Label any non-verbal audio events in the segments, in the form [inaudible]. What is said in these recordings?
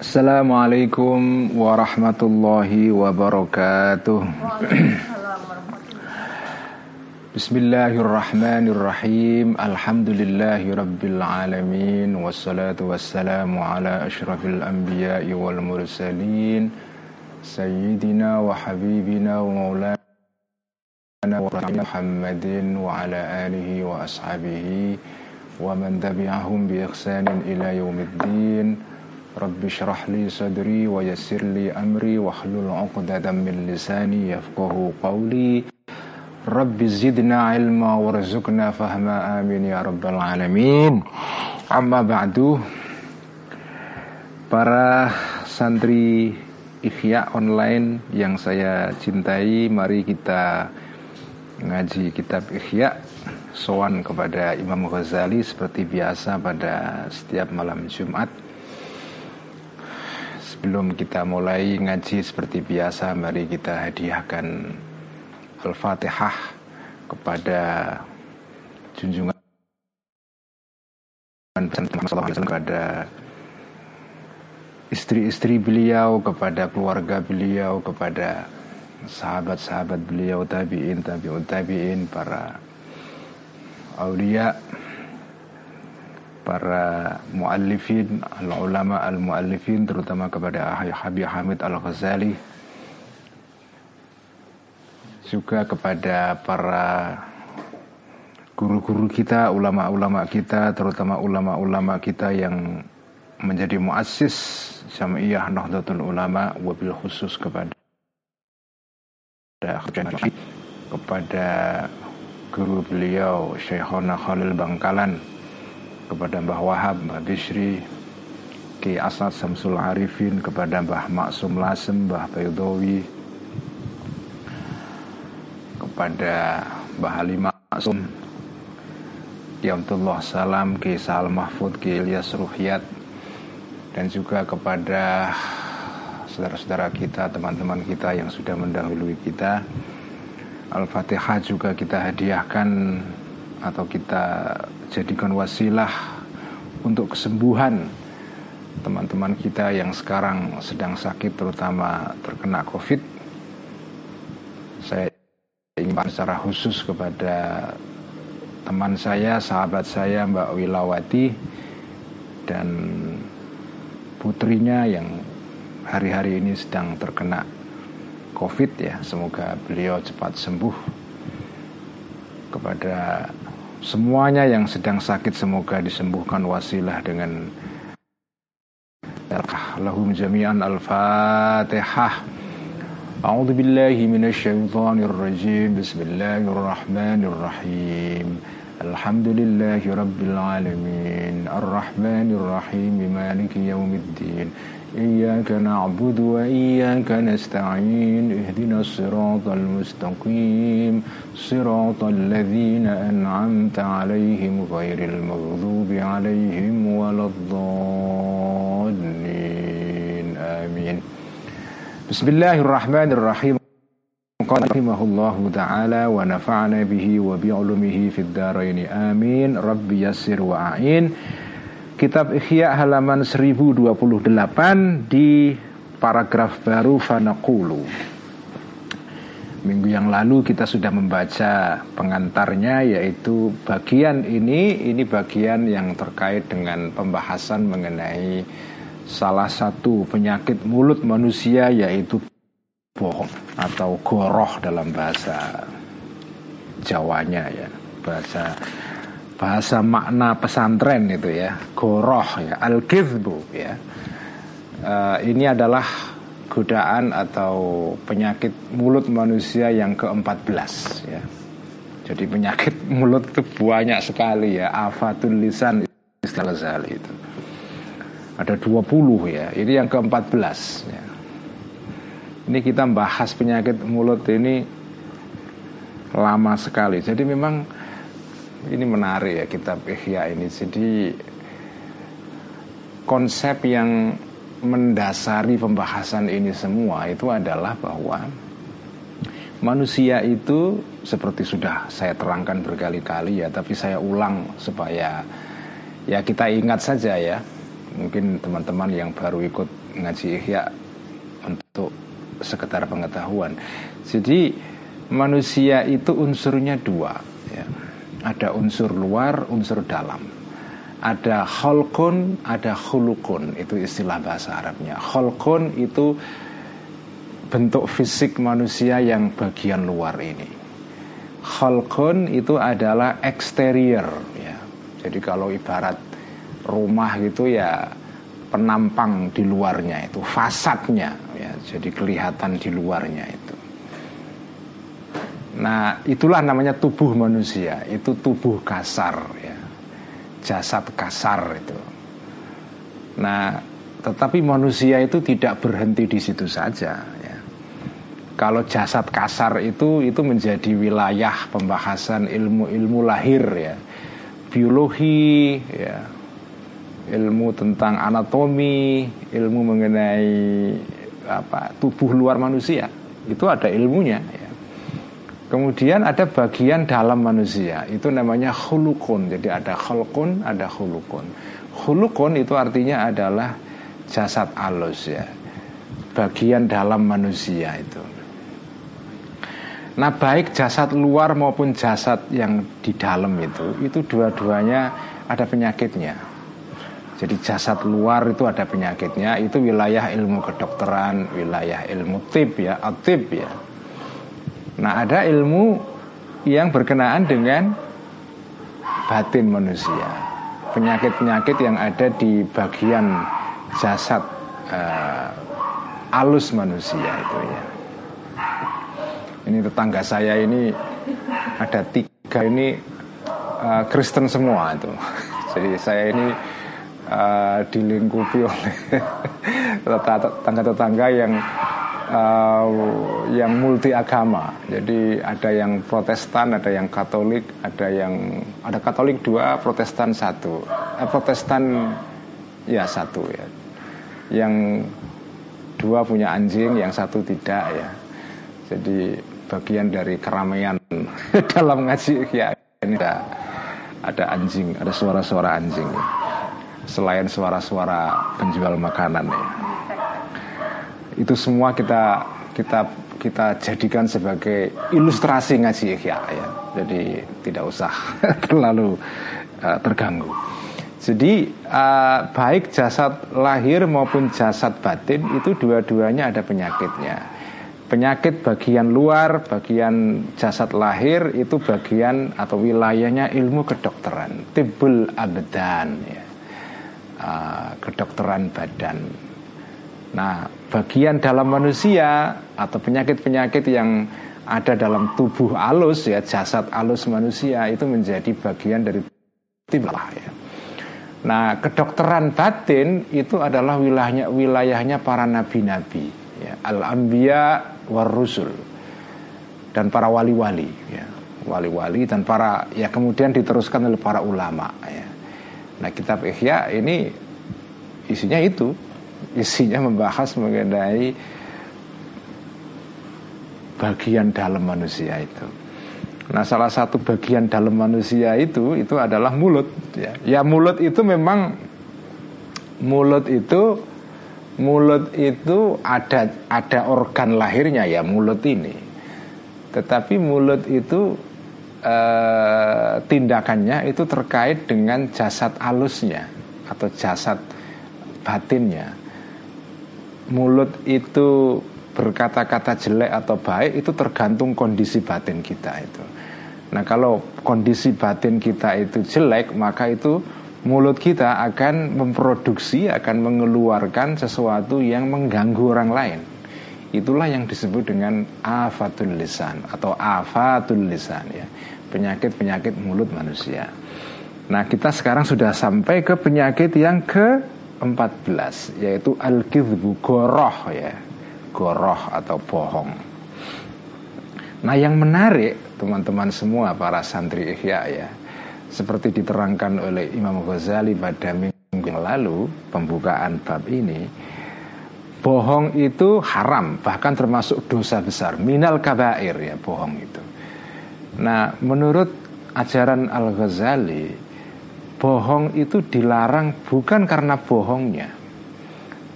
السلام عليكم ورحمة الله وبركاته. بسم الله الرحمن الرحيم. الحمد لله رب العالمين والصلاة والسلام على أشرف الأنبياء والمرسلين سيدنا وحبيبنا ومولانا محمد وعلى آله وأصحابه ومن تبعهم بإحسان إلى يوم الدين. Rabbi syrah li sadri wa yassir li amri wa hlul uqdatan min lisani yafqahu qawli. Rabbi zidna ilma warzuqna fahma amin ya rabbal alamin. Amma ba'du. Para santri ikhya online yang saya cintai Mari kita ngaji kitab ikhya Soan kepada Imam Ghazali seperti biasa pada setiap malam Jumat Sebelum kita mulai ngaji seperti biasa, mari kita hadiahkan Al-Fatihah kepada junjungan kepada istri-istri beliau, kepada keluarga beliau, kepada sahabat-sahabat beliau, tabi'in, tabi'un, tabi'in, para aulia, para muallifin, al-ulama al-muallifin terutama kepada Habib Hamid Al-Ghazali. Juga kepada para guru-guru kita, ulama-ulama kita, terutama ulama-ulama kita yang menjadi muassis Jamiah Nahdlatul Ulama wabil khusus kepada kepada guru beliau Syekhona Khalil Bangkalan kepada Mbah Wahab, Mbah Bishri, Ki Asad Samsul Arifin, kepada Mbah Maksum Lasem, Mbah Bayudowi, kepada Mbah Ali Maksum, Ki Abdullah Salam, Ki Sal Mahfud, Ki Ilyas Ruhyat, dan juga kepada saudara-saudara kita, teman-teman kita yang sudah mendahului kita. Al-Fatihah juga kita hadiahkan atau kita jadikan wasilah untuk kesembuhan teman-teman kita yang sekarang sedang sakit terutama terkena covid. Saya ingin secara khusus kepada teman saya, sahabat saya Mbak Wilawati dan putrinya yang hari-hari ini sedang terkena covid ya. Semoga beliau cepat sembuh. Kepada Semuanya yang sedang sakit semoga disembuhkan wasilah dengan lahum jami'an al-fatihah. A'udzu billahi minasyaitonir rajim Bismillahirrahmanirrahim. Alhamdulillahi rabbil alamin. Arrahmanir rahim Maliki yaumiddin إياك نعبد وإياك نستعين اهدنا الصراط المستقيم صراط الذين أنعمت عليهم غير المغضوب عليهم ولا الضالين. آمين. بسم الله الرحمن الرحيم. قال رحمه الله تعالى ونفعنا به وبعلمه في الدارين. آمين. رب يسر وأعين. Kitab Ikhya halaman 1028 di paragraf baru Fanakulu Minggu yang lalu kita sudah membaca pengantarnya yaitu bagian ini. Ini bagian yang terkait dengan pembahasan mengenai salah satu penyakit mulut manusia yaitu bohong atau goroh dalam bahasa Jawanya ya. Bahasa bahasa makna pesantren itu ya goroh ya al ya. Uh, ini adalah godaan atau penyakit mulut manusia yang ke-14 ya. Jadi penyakit [laughs] mulut itu banyak sekali ya afatul lisan istilah itu. Ada 20 ya ini yang ke-14 ya. Ini kita bahas penyakit mulut ini lama sekali. Jadi memang ini menarik ya kitab Ihya ini. Jadi konsep yang mendasari pembahasan ini semua itu adalah bahwa manusia itu seperti sudah saya terangkan berkali-kali ya, tapi saya ulang supaya ya kita ingat saja ya. Mungkin teman-teman yang baru ikut ngaji ihya untuk sekedar pengetahuan. Jadi manusia itu unsurnya dua, ya. Ada unsur luar, unsur dalam. Ada holkon, ada hulukun, itu istilah bahasa Arabnya. Holkon itu bentuk fisik manusia yang bagian luar ini. Holkon itu adalah eksterior, ya. Jadi kalau ibarat rumah gitu ya penampang di luarnya itu fasadnya ya jadi kelihatan di luarnya itu nah itulah namanya tubuh manusia. Itu tubuh kasar ya. Jasad kasar itu. Nah tetapi manusia itu tidak berhenti di situ saja ya. Kalau jasad kasar itu itu menjadi wilayah pembahasan ilmu-ilmu lahir ya. Biologi ya. Ilmu tentang anatomi, ilmu mengenai apa tubuh luar manusia. Itu ada ilmunya. Ya. Kemudian ada bagian dalam manusia itu namanya hulukun. Jadi ada hulukun, ada hulukun. Hulukun itu artinya adalah jasad alus ya, bagian dalam manusia itu. Nah baik jasad luar maupun jasad yang di dalam itu, itu dua-duanya ada penyakitnya. Jadi jasad luar itu ada penyakitnya, itu wilayah ilmu kedokteran, wilayah ilmu tip ya, atip ya. Nah ada ilmu yang berkenaan dengan batin manusia, penyakit-penyakit yang ada di bagian jasad uh, alus manusia itu ya. Ini tetangga saya ini ada tiga ini uh, Kristen semua itu. [laughs] Jadi saya ini uh, dilingkupi oleh [laughs] tetangga-tetangga yang uh, yang multi agama. Jadi ada yang Protestan, ada yang Katolik, ada yang ada Katolik dua, Protestan satu. Eh, Protestan ya satu ya. Yang dua punya anjing, yang satu tidak ya. Jadi bagian dari keramaian [laughs] dalam ngaji ya ini ada ada anjing, ada suara-suara anjing. Ya selain suara-suara penjual makanan ya. Itu semua kita kita kita jadikan sebagai ilustrasi ngaji ya, ya. Jadi tidak usah [laughs] terlalu uh, terganggu. Jadi uh, baik jasad lahir maupun jasad batin itu dua-duanya ada penyakitnya. Penyakit bagian luar, bagian jasad lahir itu bagian atau wilayahnya ilmu kedokteran, tibul abdan ya uh, kedokteran badan. Nah, bagian dalam manusia atau penyakit-penyakit yang ada dalam tubuh alus ya jasad alus manusia itu menjadi bagian dari timlah ya. Nah, kedokteran batin itu adalah wilayahnya wilayahnya para nabi-nabi ya, al-anbiya war rusul dan para wali-wali ya. Wali-wali dan para ya kemudian diteruskan oleh para ulama ya. Nah kitab Ihya ini isinya itu Isinya membahas mengenai bagian dalam manusia itu Nah salah satu bagian dalam manusia itu itu adalah mulut ya. ya mulut itu memang mulut itu mulut itu ada ada organ lahirnya ya mulut ini. Tetapi mulut itu eh, tindakannya itu terkait dengan jasad alusnya atau jasad batinnya. Mulut itu berkata-kata jelek atau baik itu tergantung kondisi batin kita itu. Nah kalau kondisi batin kita itu jelek maka itu mulut kita akan memproduksi akan mengeluarkan sesuatu yang mengganggu orang lain. Itulah yang disebut dengan afatul lisan atau afatul lisan ya. Penyakit-penyakit mulut manusia. Nah, kita sekarang sudah sampai ke penyakit yang ke-14 yaitu al-kidhbu goroh ya. Goroh atau bohong. Nah, yang menarik teman-teman semua para santri Ihya ya. Seperti diterangkan oleh Imam Ghazali pada minggu lalu pembukaan bab ini bohong itu haram bahkan termasuk dosa besar minal kabair ya bohong itu nah menurut ajaran Al Ghazali bohong itu dilarang bukan karena bohongnya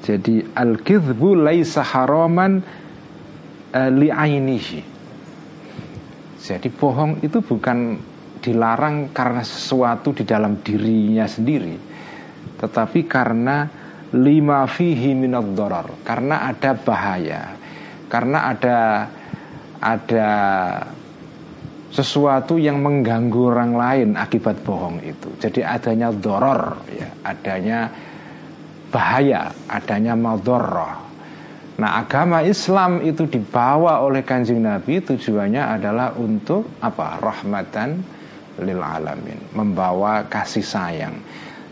Jadi al-kidhbu laisa haraman uh, li'ainihi. Jadi bohong itu bukan dilarang karena sesuatu di dalam dirinya sendiri, tetapi karena lima fihi minad karena ada bahaya, karena ada ada sesuatu yang mengganggu orang lain akibat bohong itu. Jadi adanya doror, ya, adanya bahaya, adanya madorroh. Nah agama Islam itu dibawa oleh kanjeng Nabi tujuannya adalah untuk apa? Rahmatan lil alamin, membawa kasih sayang.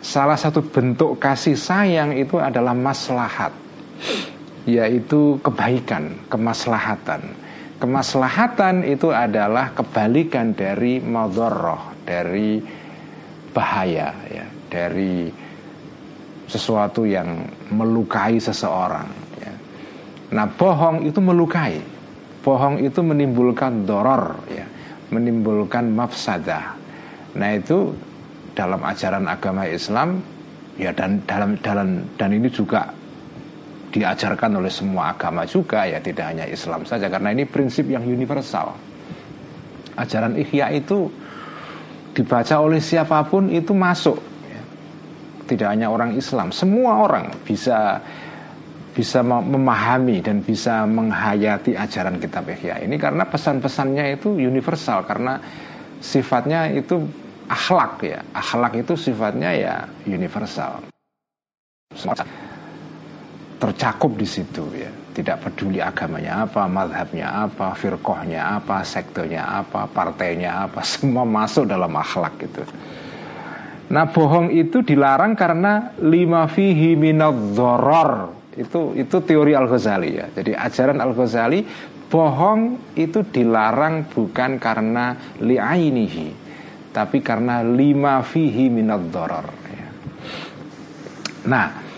Salah satu bentuk kasih sayang itu adalah maslahat, yaitu kebaikan, kemaslahatan. Kemaslahatan itu adalah kebalikan dari madorroh, dari bahaya, ya, dari sesuatu yang melukai seseorang. Ya. Nah, bohong itu melukai. Bohong itu menimbulkan doror, ya, menimbulkan mafsadah. Nah, itu dalam ajaran agama Islam, ya dan dalam dalam dan ini juga diajarkan oleh semua agama juga ya tidak hanya Islam saja karena ini prinsip yang universal. Ajaran Ihya itu dibaca oleh siapa pun itu masuk tidak hanya orang Islam, semua orang bisa bisa memahami dan bisa menghayati ajaran kitab Ihya ini karena pesan-pesannya itu universal karena sifatnya itu akhlak ya. Akhlak itu sifatnya ya universal tercakup di situ ya tidak peduli agamanya apa madhabnya apa firkohnya apa sektornya apa partainya apa [laughs] semua masuk dalam akhlak itu Nah bohong itu dilarang karena lima fihi minadzoror itu itu teori Al Ghazali ya. Jadi ajaran Al Ghazali bohong itu dilarang bukan karena li'ainihi tapi karena lima fihi minadzoror. Ya. Nah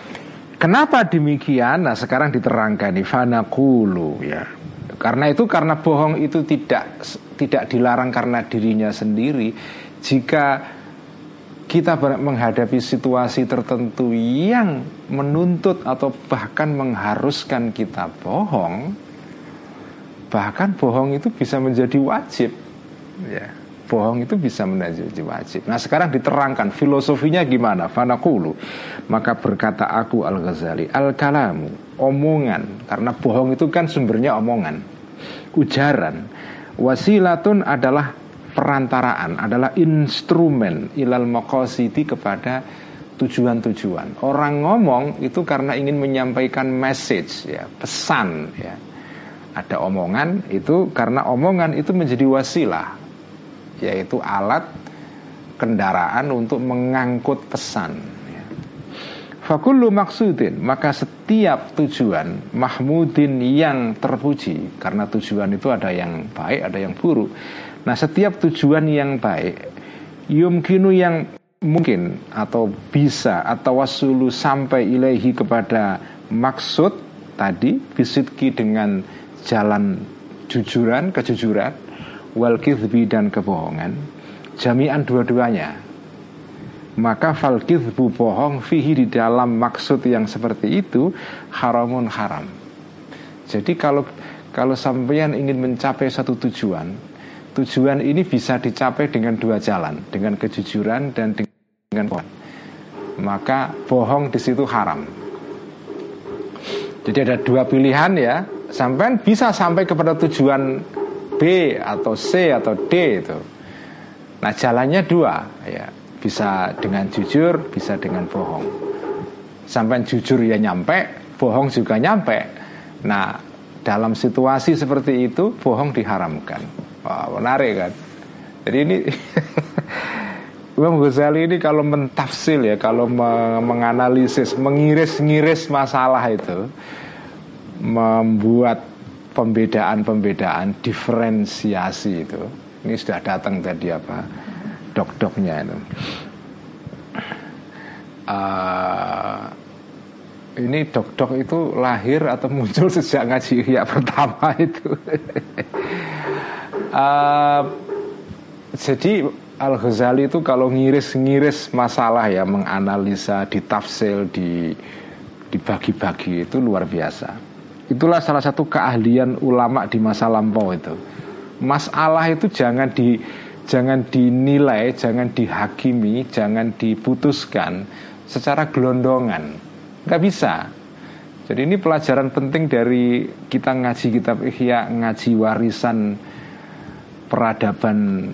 kenapa demikian? Nah sekarang diterangkan nih fanakulu ya. Karena itu karena bohong itu tidak tidak dilarang karena dirinya sendiri. Jika kita menghadapi situasi tertentu yang menuntut atau bahkan mengharuskan kita bohong, bahkan bohong itu bisa menjadi wajib. Ya, bohong itu bisa menjadi wajib. Nah sekarang diterangkan filosofinya gimana? Fanakulu. Maka berkata aku Al Ghazali, al kalamu, omongan. Karena bohong itu kan sumbernya omongan, ujaran. Wasilatun adalah perantaraan adalah instrumen ilal maqasidi kepada tujuan-tujuan. Orang ngomong itu karena ingin menyampaikan message ya, pesan ya. Ada omongan itu karena omongan itu menjadi wasilah yaitu alat kendaraan untuk mengangkut pesan ya. Fakullu maksudin Maka setiap tujuan Mahmudin yang terpuji Karena tujuan itu ada yang baik Ada yang buruk Nah setiap tujuan yang baik Yumkinu yang mungkin Atau bisa Atau wasulu sampai ilahi kepada Maksud tadi Bisitki dengan jalan Jujuran, kejujuran Wal dan kebohongan Jami'an dua-duanya maka fal bu bohong fihi di dalam maksud yang seperti itu haramun haram. Jadi kalau kalau sampean ingin mencapai satu tujuan, tujuan ini bisa dicapai dengan dua jalan, dengan kejujuran dan dengan bohong. Maka bohong di situ haram. Jadi ada dua pilihan ya, sampai bisa sampai kepada tujuan B atau C atau D itu. Nah jalannya dua ya, bisa dengan jujur, bisa dengan bohong. Sampai jujur ya nyampe, bohong juga nyampe. Nah dalam situasi seperti itu bohong diharamkan. Wah, menarik kan. Jadi ini [laughs] Imam Ghazali ini kalau mentafsir ya, kalau menganalisis, mengiris-ngiris masalah itu, membuat pembedaan-pembedaan, diferensiasi itu. Ini sudah datang tadi apa dok-doknya itu. Uh, ini dok-dok itu lahir atau muncul sejak ngaji ya pertama itu. Uh, [laughs] jadi Al Ghazali itu kalau ngiris-ngiris masalah ya menganalisa, ditafsir, di dibagi-bagi itu luar biasa. Itulah salah satu keahlian ulama di masa lampau itu. Masalah itu jangan di jangan dinilai, jangan dihakimi, jangan diputuskan secara gelondongan. Nggak bisa. Jadi ini pelajaran penting dari kita ngaji kitab Ihya, ngaji warisan peradaban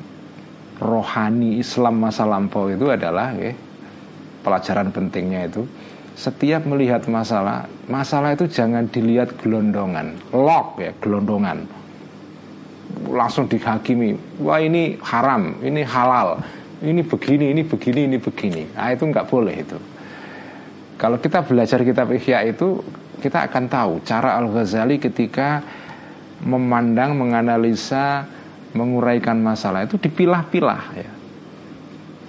rohani Islam masa lampau itu adalah ya, pelajaran pentingnya itu setiap melihat masalah, masalah itu jangan dilihat gelondongan, lock ya, gelondongan. Langsung dihakimi, wah ini haram, ini halal, ini begini, ini begini, ini begini. Nah itu nggak boleh itu. Kalau kita belajar kitab Ihya itu, kita akan tahu cara Al Ghazali ketika memandang, menganalisa, menguraikan masalah itu dipilah-pilah ya.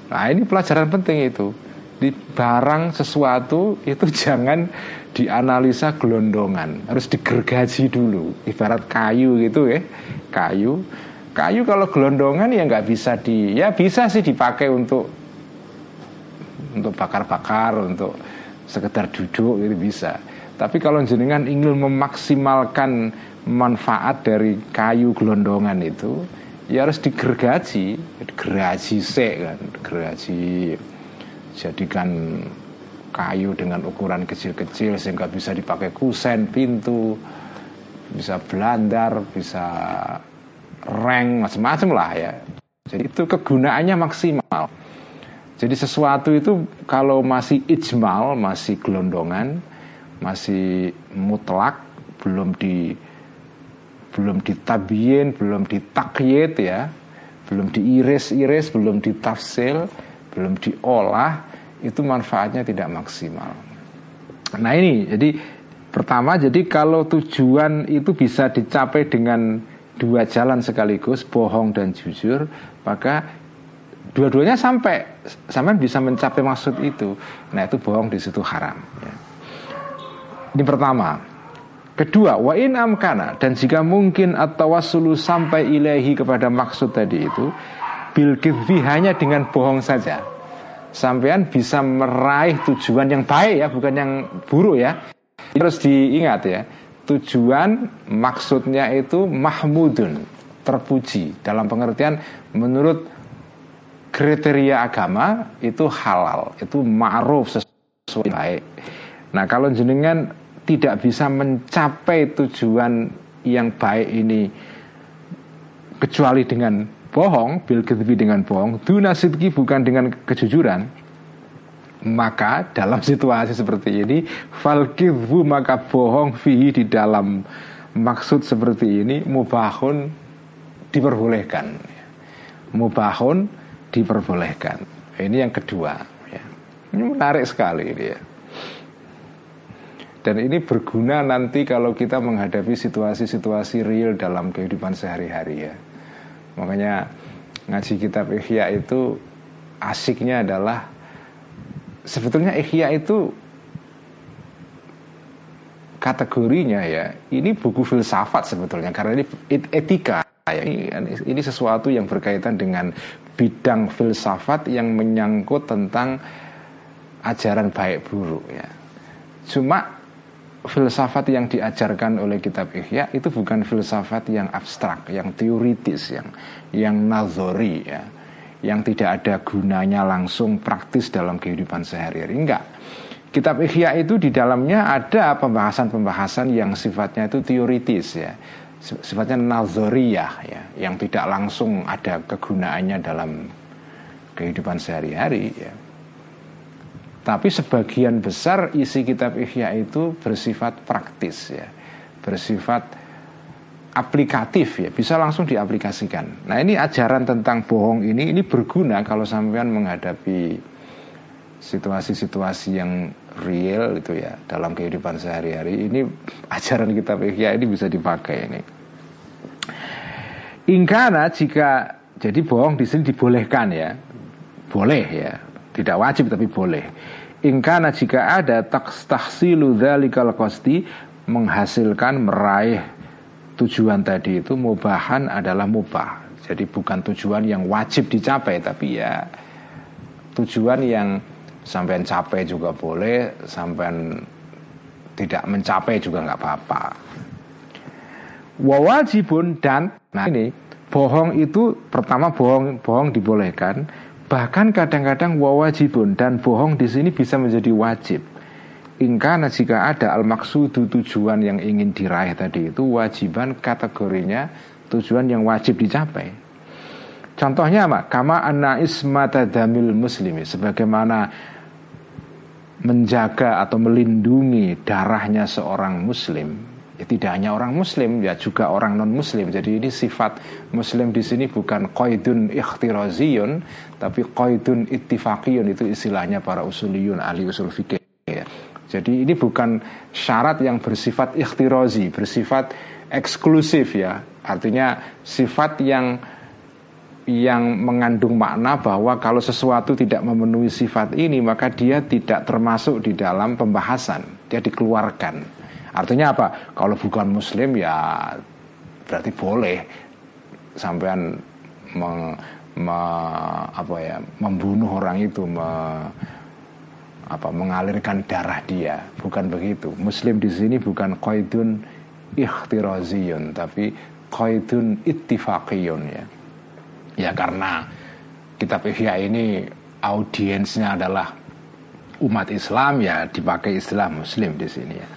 Nah ini pelajaran penting itu di barang sesuatu itu [laughs] jangan dianalisa gelondongan. Harus digergaji dulu. Ibarat kayu gitu ya. Kayu. Kayu kalau gelondongan ya nggak bisa di ya bisa sih dipakai untuk untuk bakar-bakar untuk sekedar duduk itu bisa. Tapi kalau jenengan ingin memaksimalkan manfaat dari kayu gelondongan itu ya harus digergaji. Digergaji sek kan gergaji jadikan kayu dengan ukuran kecil-kecil sehingga bisa dipakai kusen pintu bisa belandar bisa reng macam-macam lah ya. Jadi itu kegunaannya maksimal. Jadi sesuatu itu kalau masih ijmal masih gelondongan masih mutlak belum di belum ditabiin belum ditakyid ya belum diiris-iris belum ditafsil belum diolah itu manfaatnya tidak maksimal. Nah ini jadi pertama jadi kalau tujuan itu bisa dicapai dengan dua jalan sekaligus bohong dan jujur maka dua-duanya sampai sampai bisa mencapai maksud itu. Nah itu bohong di situ haram. Ya. Ini pertama. Kedua, wa in amkana dan jika mungkin atau wasulu sampai ilahi kepada maksud tadi itu bil hanya dengan bohong saja. Sampean bisa meraih tujuan yang baik ya, bukan yang buruk ya. Terus diingat ya, tujuan maksudnya itu mahmudun, terpuji dalam pengertian menurut kriteria agama itu halal, itu ma'ruf sesuai baik. Nah, kalau jenengan tidak bisa mencapai tujuan yang baik ini kecuali dengan bohong bil dengan bohong duna sidki bukan dengan kejujuran maka dalam [laughs] situasi seperti ini fal maka bohong fihi di dalam maksud seperti ini mubahun diperbolehkan. Mubahun diperbolehkan. Ini yang kedua ya. ini menarik sekali ini ya. Dan ini berguna nanti kalau kita menghadapi situasi-situasi real dalam kehidupan sehari-hari ya Makanya ngaji kitab Ihya itu asiknya adalah sebetulnya Ihya itu kategorinya ya ini buku filsafat sebetulnya karena ini etika ya. Ini, ini sesuatu yang berkaitan dengan bidang filsafat yang menyangkut tentang ajaran baik buruk ya. Cuma filsafat yang diajarkan oleh kitab Ihya itu bukan filsafat yang abstrak, yang teoritis, yang yang nazori ya, yang tidak ada gunanya langsung praktis dalam kehidupan sehari-hari. Enggak. Kitab Ihya itu di dalamnya ada pembahasan-pembahasan yang sifatnya itu teoritis ya. Sifatnya nazoriyah ya, yang tidak langsung ada kegunaannya dalam kehidupan sehari-hari ya. Tapi sebagian besar isi kitab Ihya itu bersifat praktis ya, bersifat aplikatif ya, bisa langsung diaplikasikan. Nah ini ajaran tentang bohong ini ini berguna kalau sampean menghadapi situasi-situasi yang real itu ya dalam kehidupan sehari-hari. Ini ajaran kitab Ihya ini bisa dipakai ini. Ingkana jika jadi bohong di sini dibolehkan ya, boleh ya, tidak wajib tapi boleh. Ingkana jika ada tahsilu dzalikal qasti menghasilkan meraih tujuan tadi itu mubahan adalah mubah. Jadi bukan tujuan yang wajib dicapai tapi ya tujuan yang sampean capai juga boleh, sampean tidak mencapai juga nggak apa-apa. Wawajibun dan nah ini bohong itu pertama bohong bohong dibolehkan bahkan kadang-kadang wawajibun dan bohong di sini bisa menjadi wajib. Ingkana jika ada al maksudu tujuan yang ingin diraih tadi itu wajiban kategorinya tujuan yang wajib dicapai. Contohnya apa? Kama anna ismata damil muslimi sebagaimana menjaga atau melindungi darahnya seorang muslim ya, tidak hanya orang muslim ya juga orang non muslim jadi ini sifat muslim di sini bukan qaidun ikhtiraziyun tapi qaidun ittifaqiyun itu istilahnya para usuliyun ahli usul fikih. Jadi ini bukan syarat yang bersifat ikhtirazi bersifat eksklusif ya. Artinya sifat yang yang mengandung makna bahwa kalau sesuatu tidak memenuhi sifat ini maka dia tidak termasuk di dalam pembahasan, dia dikeluarkan. Artinya apa? Kalau bukan muslim ya berarti boleh sampean me, me, apa ya, membunuh orang itu me, apa mengalirkan darah dia, bukan begitu. Muslim di sini bukan qaidun ikhtiraziyun tapi qaidun ittifaqiyun ya Ya karena kitab Ihya ini audiensnya adalah umat Islam ya dipakai istilah muslim di sini ya.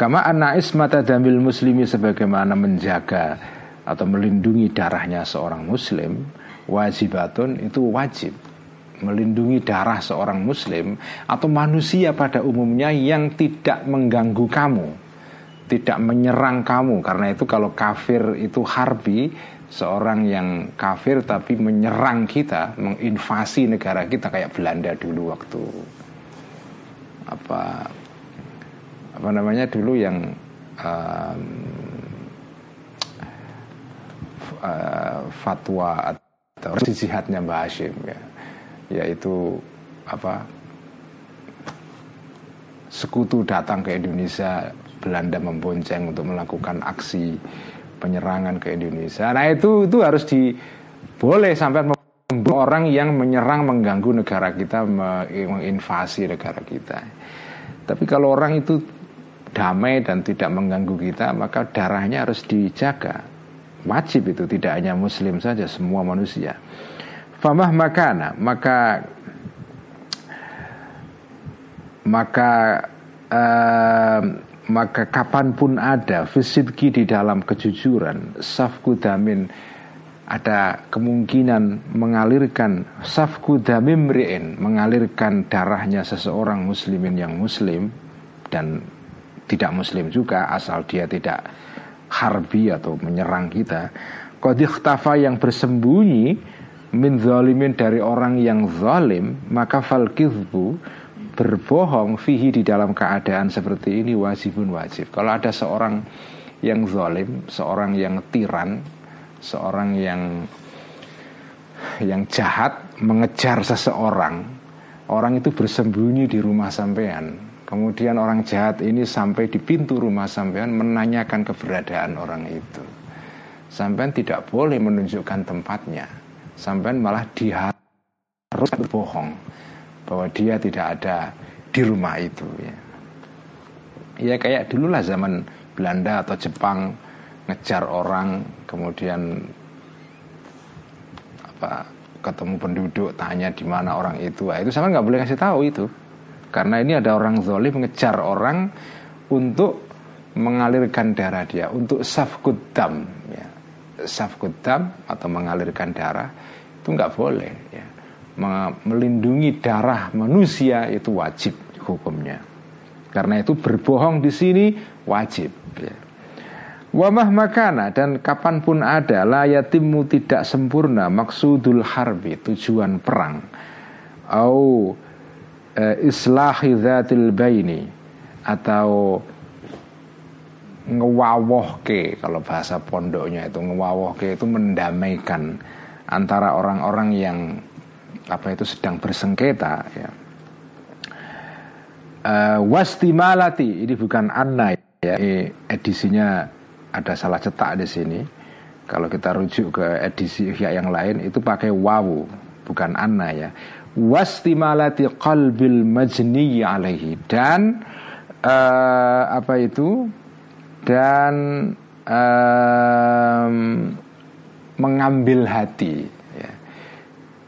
Kama anna ismata damil muslimi sebagaimana menjaga atau melindungi darahnya seorang muslim wajibatun itu wajib melindungi darah seorang muslim atau manusia pada umumnya yang tidak mengganggu kamu tidak menyerang kamu. Karena itu kalau kafir itu harbi seorang yang kafir tapi menyerang kita, menginvasi negara kita kayak Belanda dulu waktu apa apa namanya dulu yang um, fatwa atau jihadnya Mbak Hashim ya yaitu apa sekutu datang ke Indonesia Belanda membonceng untuk melakukan aksi penyerangan ke Indonesia. Nah itu itu harus di boleh sampai orang yang menyerang mengganggu negara kita menginvasi negara kita. Tapi kalau orang itu damai dan tidak mengganggu kita maka darahnya harus dijaga. Wajib itu tidak hanya muslim saja semua manusia. Famah makana maka maka uh, maka kapan pun ada fisidki di dalam kejujuran safku damin ada kemungkinan mengalirkan safku damimri'in mengalirkan darahnya seseorang muslimin yang muslim dan tidak muslim juga asal dia tidak harbi atau menyerang kita tafa yang bersembunyi min zalimin dari orang yang zalim maka fal berbohong fihi di dalam keadaan seperti ini wajibun wajib. Kalau ada seorang yang zalim, seorang yang tiran, seorang yang yang jahat mengejar seseorang, orang itu bersembunyi di rumah sampean. Kemudian orang jahat ini sampai di pintu rumah sampean menanyakan keberadaan orang itu. Sampean tidak boleh menunjukkan tempatnya. Sampean malah diharus berbohong bahwa dia tidak ada di rumah itu ya. Ya kayak dululah zaman Belanda atau Jepang ngejar orang kemudian apa ketemu penduduk tanya di mana orang itu nah, itu sama nggak boleh kasih tahu itu karena ini ada orang zolim ngejar orang untuk mengalirkan darah dia untuk safkudam ya safkudam atau mengalirkan darah itu nggak boleh ya melindungi darah manusia itu wajib hukumnya. Karena itu berbohong di sini wajib. Ya. Wamah makana dan kapan pun ada layatimu tidak sempurna maksudul harbi tujuan perang au e, islahi dzatil baini atau ngewawohke kalau bahasa pondoknya itu ngewawohke itu mendamaikan antara orang-orang yang apa itu sedang bersengketa ya. Uh, wastimalati ini bukan anna ya. Ini edisinya ada salah cetak di sini. Kalau kita rujuk ke edisi yang lain itu pakai wawu bukan anna ya wastimalati qalbil majni alaihi. Dan uh, apa itu? Dan um, mengambil hati ya.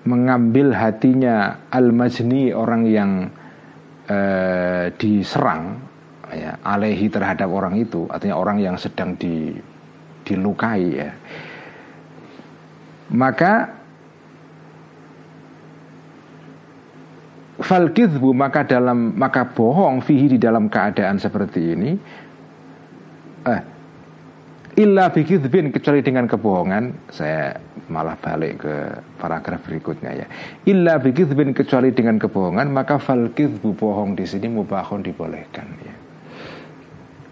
mengambil hatinya al-majni orang yang uh, diserang ya alehi terhadap orang itu. Artinya orang yang sedang di dilukai ya. Maka fal maka dalam maka bohong fihi di dalam keadaan seperti ini eh illa bikidbin kecuali dengan kebohongan saya malah balik ke paragraf berikutnya ya. Illa bikidbin kecuali dengan kebohongan maka fal kidbu bohong di sini mubahun dibolehkan ya.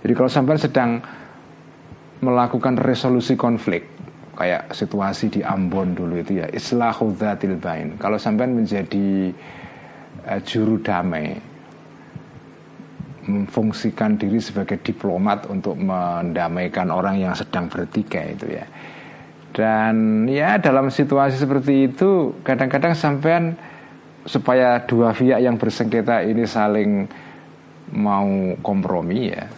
Jadi kalau sampai sedang melakukan resolusi konflik kayak situasi di Ambon dulu itu ya islahu dzatil bain. Kalau sampai menjadi uh, juru damai memfungsikan diri sebagai diplomat untuk mendamaikan orang yang sedang bertikai itu ya. Dan ya dalam situasi seperti itu kadang-kadang sampean supaya dua pihak yang bersengketa ini saling mau kompromi ya.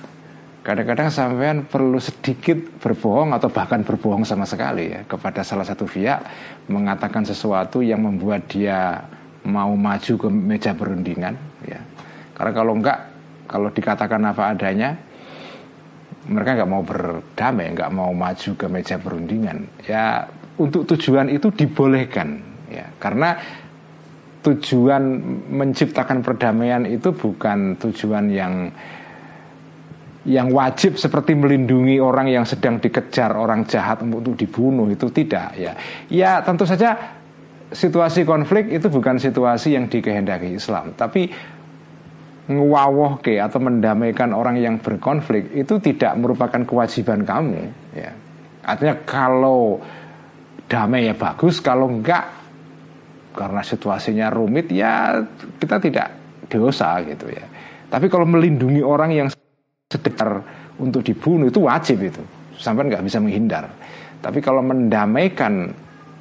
Kadang-kadang sampean perlu sedikit berbohong atau bahkan berbohong sama sekali ya kepada salah satu pihak mengatakan sesuatu yang membuat dia mau maju ke meja perundingan ya. Karena kalau enggak kalau dikatakan apa adanya mereka nggak mau berdamai, nggak mau maju ke meja perundingan. Ya untuk tujuan itu dibolehkan, ya karena tujuan menciptakan perdamaian itu bukan tujuan yang yang wajib seperti melindungi orang yang sedang dikejar orang jahat untuk dibunuh itu tidak ya. Ya tentu saja situasi konflik itu bukan situasi yang dikehendaki Islam, tapi ke atau mendamaikan orang yang berkonflik itu tidak merupakan kewajiban kamu ya. Artinya kalau damai ya bagus, kalau enggak karena situasinya rumit ya kita tidak dosa gitu ya. Tapi kalau melindungi orang yang sedekar untuk dibunuh itu wajib itu. Sampai nggak bisa menghindar. Tapi kalau mendamaikan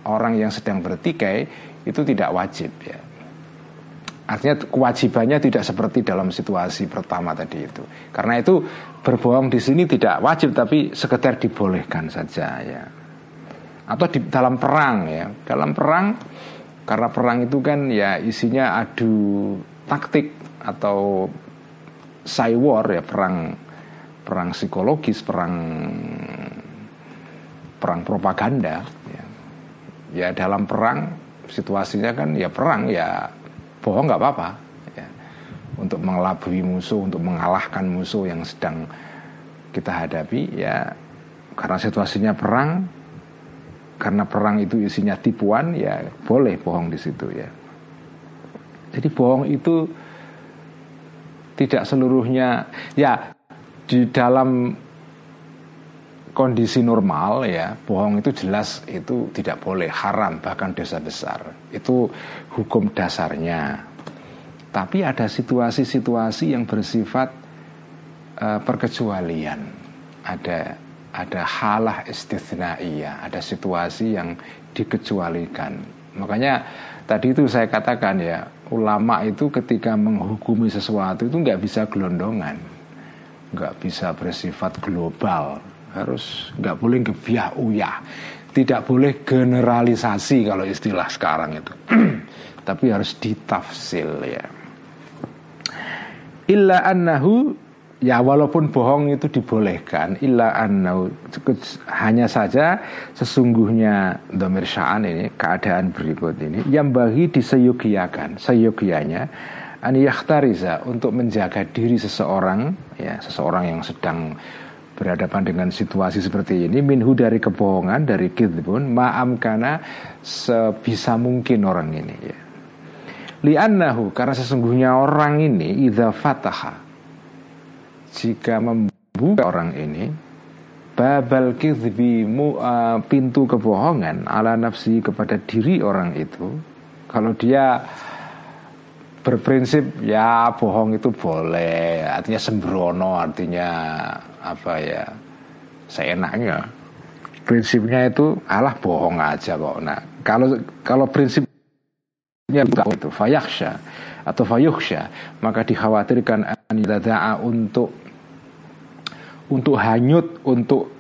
orang yang sedang bertikai itu tidak wajib ya. Artinya kewajibannya tidak seperti dalam situasi pertama tadi itu. Karena itu berbohong di sini tidak wajib tapi sekedar dibolehkan saja ya. Atau di dalam perang ya. Dalam perang karena perang itu kan ya isinya adu taktik atau war ya perang perang psikologis, perang perang propaganda ya. dalam perang situasinya kan ya perang ya bohong nggak apa-apa ya. untuk mengelabui musuh untuk mengalahkan musuh yang sedang kita hadapi ya karena situasinya perang karena perang itu isinya tipuan ya boleh bohong di situ ya jadi bohong itu tidak seluruhnya ya di dalam kondisi normal ya bohong itu jelas itu tidak boleh haram bahkan dosa besar. Itu hukum dasarnya. Tapi ada situasi-situasi yang bersifat uh, perkecualian. Ada ada halah istithnaiyah ada situasi yang dikecualikan. Makanya tadi itu saya katakan ya ulama itu ketika menghukumi sesuatu itu nggak bisa gelondongan nggak bisa bersifat global harus nggak boleh gebiah uyah. Tidak boleh generalisasi kalau istilah sekarang itu. [clears throat] Tapi harus ditafsil ya. Illa annahu ya walaupun bohong itu dibolehkan illa annahu hanya saja sesungguhnya domir sya'an ini keadaan berikut ini yang bagi diseyugiakan seyogianya an yakhtariza untuk menjaga diri seseorang ya seseorang yang sedang berhadapan dengan situasi seperti ini minhu dari kebohongan dari kidbun ma'am karena sebisa mungkin orang ini ya. Li'annahu karena sesungguhnya orang ini idza fataha jika membuka orang ini babal kidbi uh, pintu kebohongan ala nafsi kepada diri orang itu kalau dia berprinsip ya bohong itu boleh artinya sembrono artinya apa ya seenaknya. Prinsipnya itu alah bohong aja kok. Nah kalau kalau prinsipnya itu fayaksha atau fayukhsha maka dikhawatirkan anidada'a untuk untuk hanyut untuk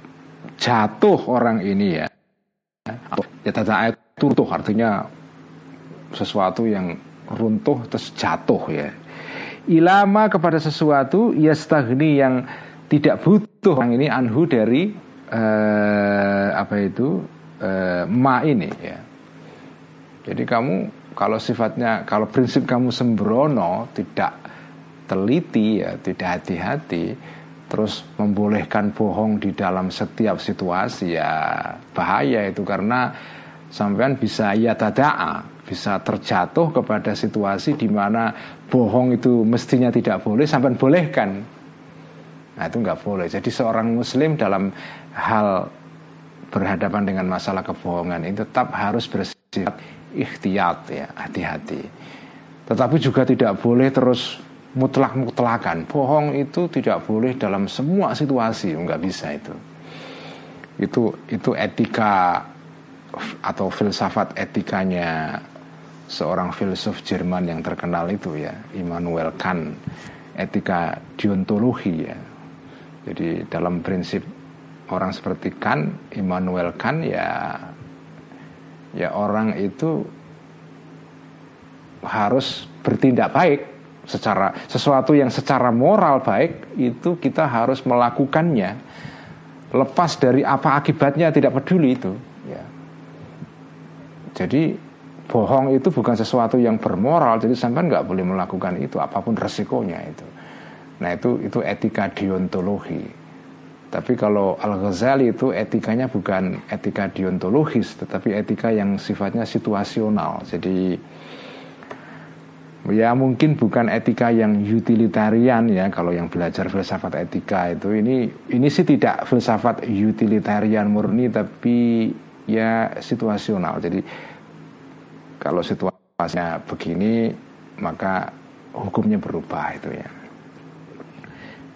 jatuh orang ini ya. Atau ya tada'a runtuh artinya sesuatu yang runtuh terus jatuh ya. Ilama kepada sesuatu ya stagni yang tidak butuh orang ini anhu dari uh, apa itu uh, ma ini ya. Jadi kamu kalau sifatnya kalau prinsip kamu sembrono tidak teliti ya tidak hati-hati terus membolehkan bohong di dalam setiap situasi ya bahaya itu. Karena sampean bisa ya tadaa bisa terjatuh kepada situasi di mana bohong itu mestinya tidak boleh sampean bolehkan nah itu nggak boleh. Jadi seorang muslim dalam hal berhadapan dengan masalah kebohongan itu tetap harus bersifat ikhtiyat ya hati-hati. Tetapi juga tidak boleh terus mutlak mutlakan bohong itu tidak boleh dalam semua situasi. Nggak bisa itu. Itu itu etika atau filsafat etikanya seorang filsuf Jerman yang terkenal itu ya Immanuel Kant. Etika deontologi ya jadi dalam prinsip orang seperti Kant Immanuel Kant ya ya orang itu harus bertindak baik secara sesuatu yang secara moral baik itu kita harus melakukannya. Lepas dari apa akibatnya tidak peduli itu ya. Jadi bohong itu bukan sesuatu yang bermoral jadi sampai nggak boleh melakukan itu apa pun resikonya itu nah itu itu etika deontologi tapi kalau Al-Ghazali itu etikanya bukan etika deontologis, tetapi etika yang sifatnya situasional. Jadi ya mungkin bukan etika yang utilitarian ya kalau yang belajar filsafat etika itu ini ini sih tidak filsafat utilitarian murni tapi ya situasional. Jadi kalau situasinya begini maka hukumnya berubah itu ya.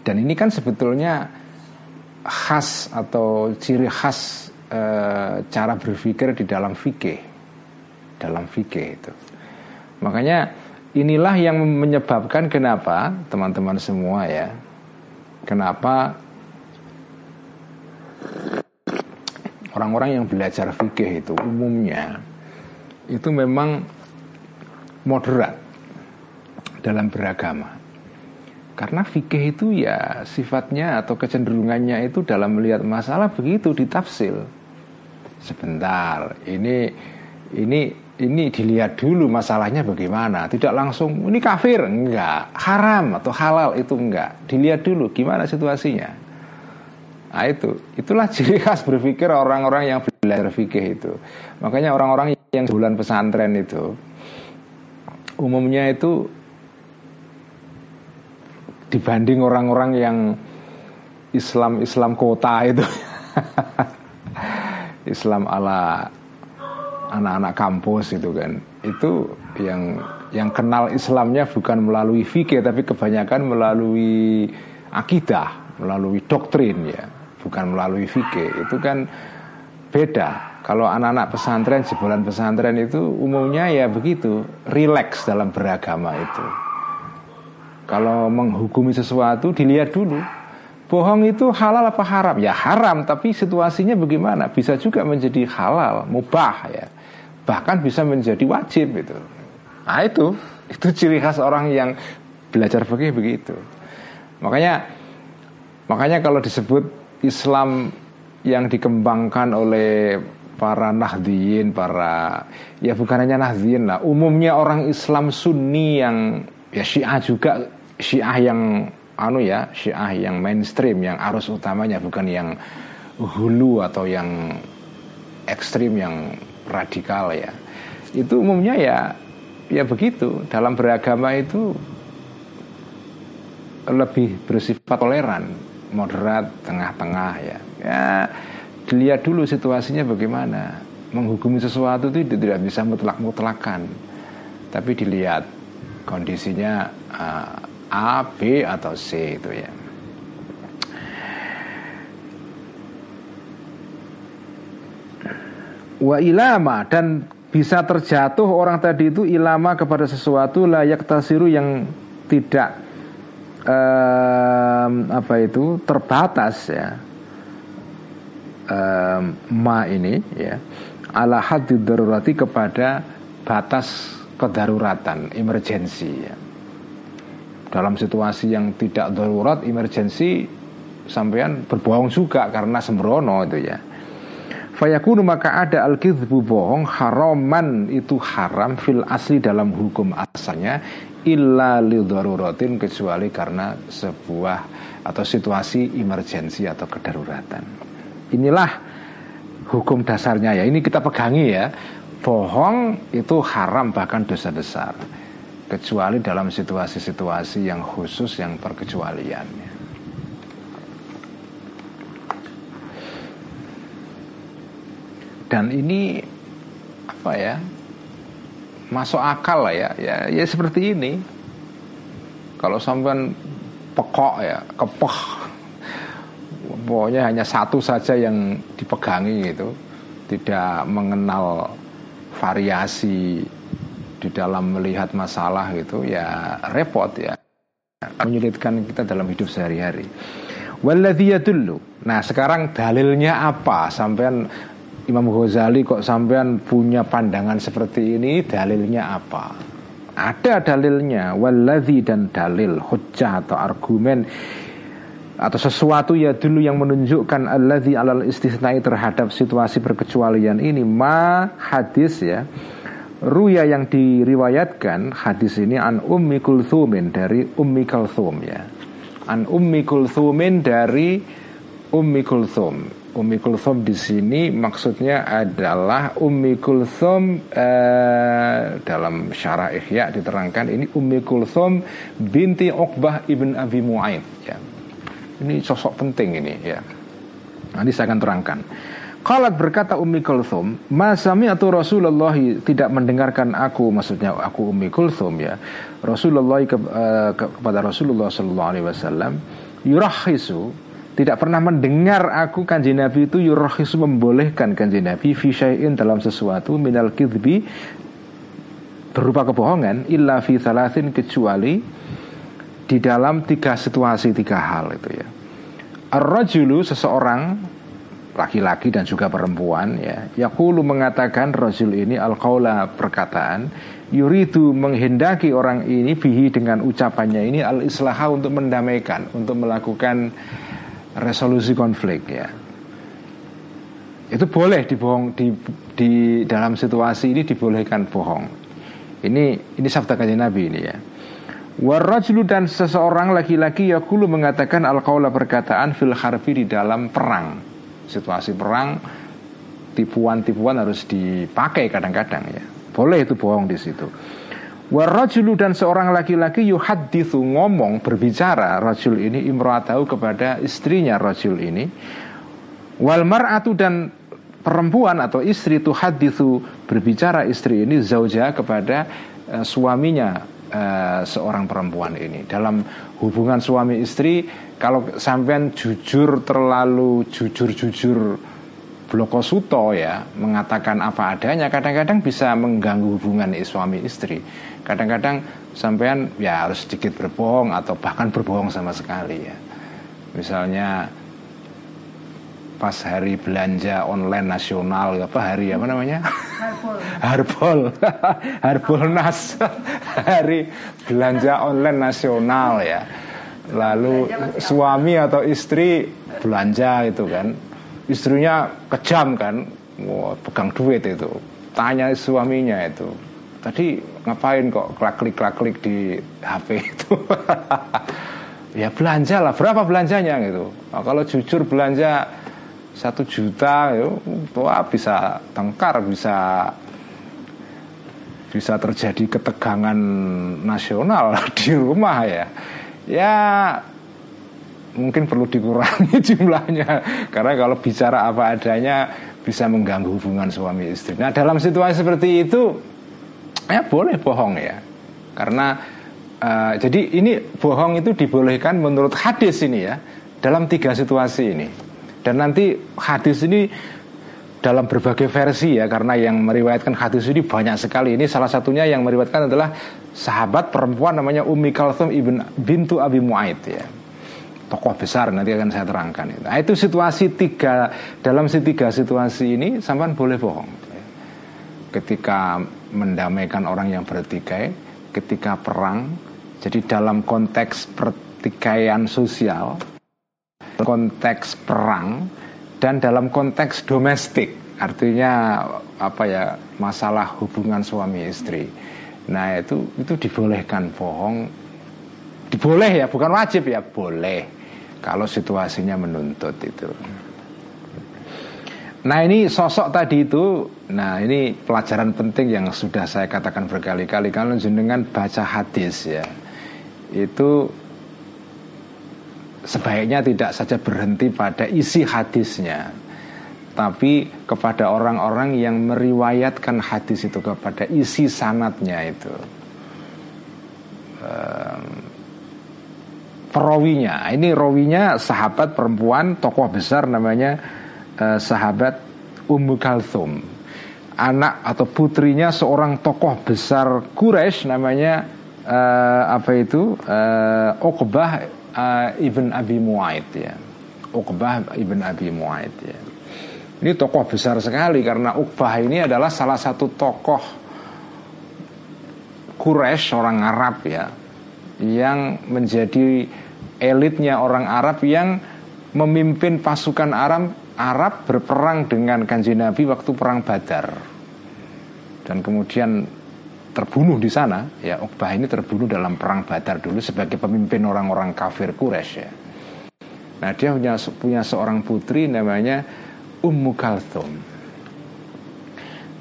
Dan ini kan sebetulnya khas atau ciri khas e, cara berpikir di dalam fikih. Dalam fikih itu. Makanya inilah yang menyebabkan kenapa teman-teman semua ya kenapa orang-orang yang belajar fikih itu umumnya itu memang moderat dalam beragama karena fikih itu ya sifatnya atau kecenderungannya itu dalam melihat masalah begitu ditafsir. Sebentar, ini ini ini dilihat dulu masalahnya bagaimana. Tidak langsung ini kafir, enggak. Haram atau halal itu enggak. Dilihat dulu gimana situasinya. Nah itu, itulah ciri khas berpikir orang-orang yang belajar fikih itu. Makanya orang-orang yang bulan pesantren itu umumnya itu dibanding orang-orang yang Islam Islam kota itu. [laughs] Islam ala anak-anak kampus itu kan. Itu yang yang kenal Islamnya bukan melalui fikih tapi kebanyakan melalui akidah melalui doktrin ya. Bukan melalui fikih. Itu kan beda. Kalau anak-anak pesantren jebolan pesantren itu umumnya ya begitu rileks dalam beragama itu kalau menghukumi sesuatu dilihat dulu Bohong itu halal apa haram? Ya haram, tapi situasinya bagaimana? Bisa juga menjadi halal, mubah ya. Bahkan bisa menjadi wajib itu. Nah itu, itu ciri khas orang yang belajar fikih begitu. Makanya makanya kalau disebut Islam yang dikembangkan oleh para nahdiyin, para ya bukan hanya nahdiyin lah, umumnya orang Islam Sunni yang ya Syiah juga Syiah yang anu ya, Syiah yang mainstream, yang arus utamanya bukan yang hulu atau yang ekstrim yang radikal ya. Itu umumnya ya ya begitu. Dalam beragama itu lebih bersifat toleran, moderat, tengah-tengah ya. Ya dilihat dulu situasinya bagaimana. Menghukumi sesuatu itu tidak bisa mutlak-mutlakan. Tapi dilihat kondisinya uh, A, B atau C itu ya. Wa ilama dan bisa terjatuh orang tadi itu ilama kepada sesuatu layak tasiru yang tidak um, apa itu terbatas ya um, ma ini ya ala hadid darurati kepada batas kedaruratan emergensi ya. Dalam situasi yang tidak darurat emergensi sampean berbohong juga karena sembrono itu ya Fayakunu maka ada al bohong haraman itu haram fil asli dalam hukum asalnya illa lidharuratin kecuali karena sebuah atau situasi emergensi atau kedaruratan. Inilah hukum dasarnya ya. Ini kita pegangi ya. Bohong itu haram bahkan dosa besar kecuali dalam situasi-situasi yang khusus yang perkecualian. dan ini apa ya masuk akal lah ya. Ya ya seperti ini. Kalau sampean pekok ya kepeh. Pokoknya hanya satu saja yang dipegangi gitu. Tidak mengenal variasi di dalam melihat masalah gitu ya repot ya. Menyulitkan kita dalam hidup sehari-hari. Dulu nah sekarang dalilnya apa? Sampean Imam Ghazali kok sampean punya pandangan seperti ini dalilnya apa? Ada dalilnya. Waladhi dan dalil hujjah atau argumen atau sesuatu ya dulu yang menunjukkan alladzi alal istisnai terhadap situasi perkecualian ini. Ma hadis ya ruya yang diriwayatkan hadis ini an ummi kulthumin dari ummi kulthum ya an ummi kulthumin dari ummi kulthum Ummi Kulthum di sini maksudnya adalah Ummi Kulthum eh, dalam syarah Ihya diterangkan ini Ummi Kulthum binti Uqbah ibn Abi Mu'aid ya. Ini sosok penting ini ya. Nanti saya akan terangkan. Kalau berkata Ummi Kulthum, Masami atau Rasulullah tidak mendengarkan aku, maksudnya aku Ummi Kulthum ya. Rasulullah ke, uh, kepada Rasulullah Sallallahu Alaihi Wasallam, yurahisu tidak pernah mendengar aku kanji Nabi itu yurahis membolehkan kanji Nabi Fishayin dalam sesuatu minal kidbi berupa kebohongan illa fi thalathin kecuali di dalam tiga situasi tiga hal itu ya ar-rajulu seseorang laki-laki dan juga perempuan ya. Yaqulu mengatakan rajul ini al perkataan yuridu menghendaki orang ini bihi dengan ucapannya ini al-islaha untuk mendamaikan untuk melakukan resolusi konflik ya. Itu boleh dibohong di, di dalam situasi ini dibolehkan bohong. Ini ini sabda kajian Nabi ini ya. Warajlu dan seseorang laki-laki yakulu mengatakan al perkataan fil harfi di dalam perang situasi perang tipuan-tipuan harus dipakai kadang-kadang ya. Boleh itu bohong di situ. Warajulu dan seorang laki-laki yuhadithu ngomong berbicara rajul ini imro'atahu kepada istrinya rajul ini. Wal mar'atu dan perempuan atau istri itu hadithu berbicara istri ini zauja kepada uh, suaminya uh, seorang perempuan ini. Dalam hubungan suami istri kalau sampean jujur terlalu jujur-jujur Blokosuto ya mengatakan apa adanya kadang-kadang bisa mengganggu hubungan suami istri. Kadang-kadang sampean ya harus sedikit berbohong atau bahkan berbohong sama sekali ya. Misalnya pas hari belanja online nasional apa hari apa namanya? Harbol Harbol [laughs] Nas. [laughs] Hari belanja online nasional ya. Lalu suami atau istri belanja itu kan. Istrinya kejam kan. Wah, pegang duit itu. Tanya suaminya itu. Tadi ngapain kok klik klik klik di HP itu? [laughs] Ya belanja lah. Berapa belanjanya gitu? Nah, kalau jujur belanja satu juta itu wah bisa tengkar bisa bisa terjadi ketegangan nasional [laughs] di rumah ya. Ya mungkin perlu dikurangi [laughs] jumlahnya. Karena kalau bicara apa adanya bisa mengganggu hubungan suami istri. Nah dalam situasi seperti itu ya boleh bohong ya. Karena uh, jadi ini bohong itu dibolehkan menurut hadis ini ya dalam tiga situasi ini dan nanti hadis ini dalam berbagai versi ya karena yang meriwayatkan hadis ini banyak sekali. Ini salah satunya yang meriwayatkan adalah sahabat perempuan namanya Ummi Kalthum ibn bintu Abi Muaid ya. Tokoh besar nanti akan saya terangkan itu. Nah, itu situasi tiga dalam tiga situasi ini sampan boleh bohong. Ketika mendamaikan orang yang bertikai, ketika perang, jadi dalam konteks pertikaian sosial, konteks perang, dan dalam konteks domestik artinya apa ya masalah hubungan suami istri. Nah itu itu dibolehkan bohong. Diboleh ya bukan wajib ya boleh. Kalau situasinya menuntut itu. Nah ini sosok tadi itu nah ini pelajaran penting yang sudah saya katakan berkali-kali. Kalau jenengan baca hadis ya itu sebaiknya tidak saja berhenti pada isi hadisnya tapi kepada orang-orang yang meriwayatkan hadis itu kepada isi sanatnya itu. Perawinya ini rawinya sahabat perempuan tokoh besar namanya uh, sahabat Ummu Kalthum. Anak atau putrinya seorang tokoh besar Quraisy namanya uh, apa itu? Uh, Uqbah uh, Ibn Abi Muaid ya. Uqbah Ibn Abi Muaid ya. Ini tokoh besar sekali karena Uqbah ini adalah salah satu tokoh Quraisy orang Arab ya yang menjadi elitnya orang Arab yang memimpin pasukan Arab Arab berperang dengan kanji Nabi waktu perang Badar. Dan kemudian terbunuh di sana ya Uqbah ini terbunuh dalam perang Badar dulu sebagai pemimpin orang-orang kafir Quraisy ya. Nah dia punya punya seorang putri namanya Ummu Kalthum.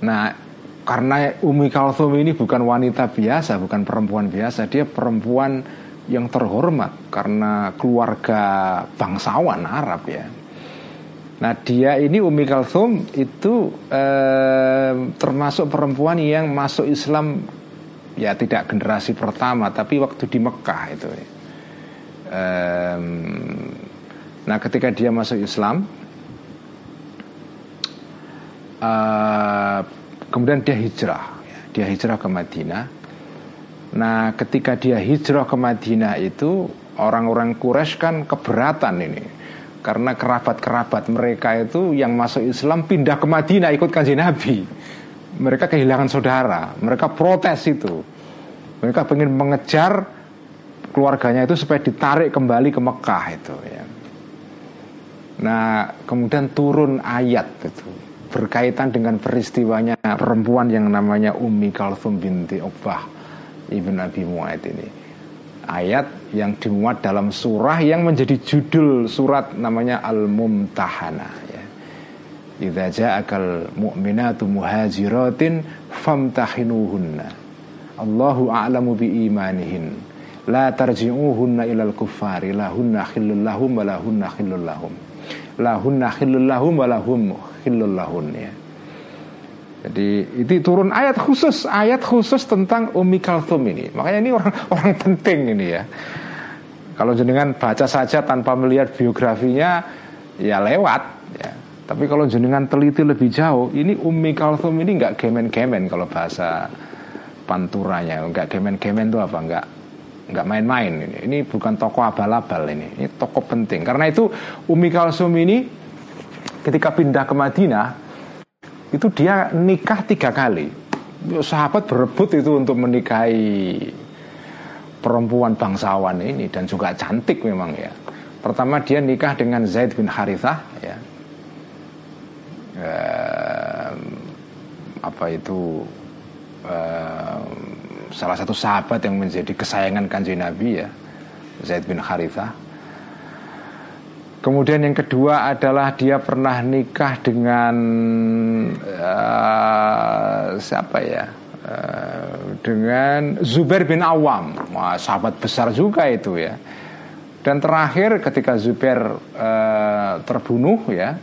Nah karena Ummu Kalthum ini bukan wanita biasa, bukan perempuan biasa, dia perempuan yang terhormat karena keluarga bangsawan Arab ya. Nah dia ini Umi Kalthum itu eh, termasuk perempuan yang masuk Islam ya tidak generasi pertama tapi waktu di Mekah itu. Eh, nah ketika dia masuk Islam, eh, kemudian dia hijrah, dia hijrah ke Madinah. Nah ketika dia hijrah ke Madinah itu orang-orang Quraisy kan keberatan ini karena kerabat-kerabat mereka itu yang masuk Islam pindah ke Madinah ikut kanji Nabi. Mereka kehilangan saudara. Mereka protes itu. Mereka ingin mengejar keluarganya itu supaya ditarik kembali ke Mekah itu ya. Nah kemudian turun ayat itu berkaitan dengan peristiwanya perempuan yang namanya Ummi Kalthum binti Uqbah ibn Abi Mu'aid ini ayat yang dimuat dalam surah yang menjadi judul surat namanya Al-Mumtahana ya. Idza ja'akal mu'minatu muhajiratin famtahinuhunna. Allahu a'lamu bi imanihin. La tarji'uhunna ilal kuffari lahunna khillul lahum wa lahunna khillul lahum. Lahunna khillul lahum wa lahum khillul lahun ya. Jadi itu turun ayat khusus, ayat khusus tentang Umi Kalthum ini. Makanya ini orang [laughs] orang penting ini ya. Kalau jenengan baca saja tanpa melihat biografinya, ya lewat. Ya. Tapi kalau jenengan teliti lebih jauh, ini Umi Kalthum ini nggak gemen-gemen kalau bahasa panturanya, nggak gemen-gemen itu apa? Nggak nggak main-main ini. Ini bukan tokoh abal-abal ini. Ini tokoh penting. Karena itu Umi Kalsum ini ketika pindah ke Madinah itu dia nikah tiga kali. Sahabat berebut itu untuk menikahi perempuan bangsawan ini dan juga cantik memang ya. Pertama dia nikah dengan Zaid bin Harithah ya. Ehm, apa itu? Ehm, salah satu sahabat yang menjadi kesayangan kanji Nabi ya. Zaid bin Harithah Kemudian yang kedua adalah dia pernah nikah dengan uh, siapa ya? Uh, dengan Zubair bin Awam, Wah, sahabat besar juga itu ya. Dan terakhir ketika Zubair uh, terbunuh ya,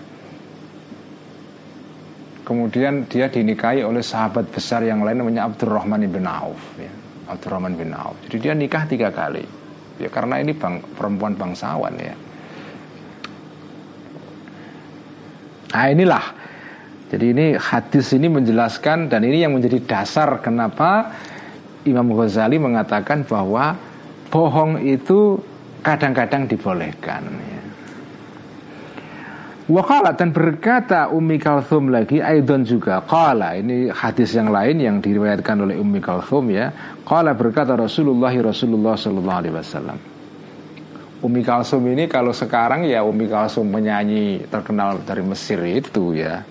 kemudian dia dinikahi oleh sahabat besar yang lain namanya Abdurrahman bin Auf ya. Abdurrahman bin Auf. Jadi dia nikah tiga kali. Ya karena ini bang, perempuan bangsawan ya. Nah inilah Jadi ini hadis ini menjelaskan dan ini yang menjadi dasar kenapa Imam Ghazali mengatakan bahwa bohong itu kadang-kadang dibolehkan. Ya. Wakala dan berkata Ummi Kalthum lagi Aidon juga Kala ini hadis yang lain yang diriwayatkan oleh Ummi Kalthum ya Kala berkata Rasulullah Rasulullah Sallallahu Alaihi Wasallam Umi Kalsum ini kalau sekarang ya Umi Kalsum menyanyi terkenal dari Mesir itu ya.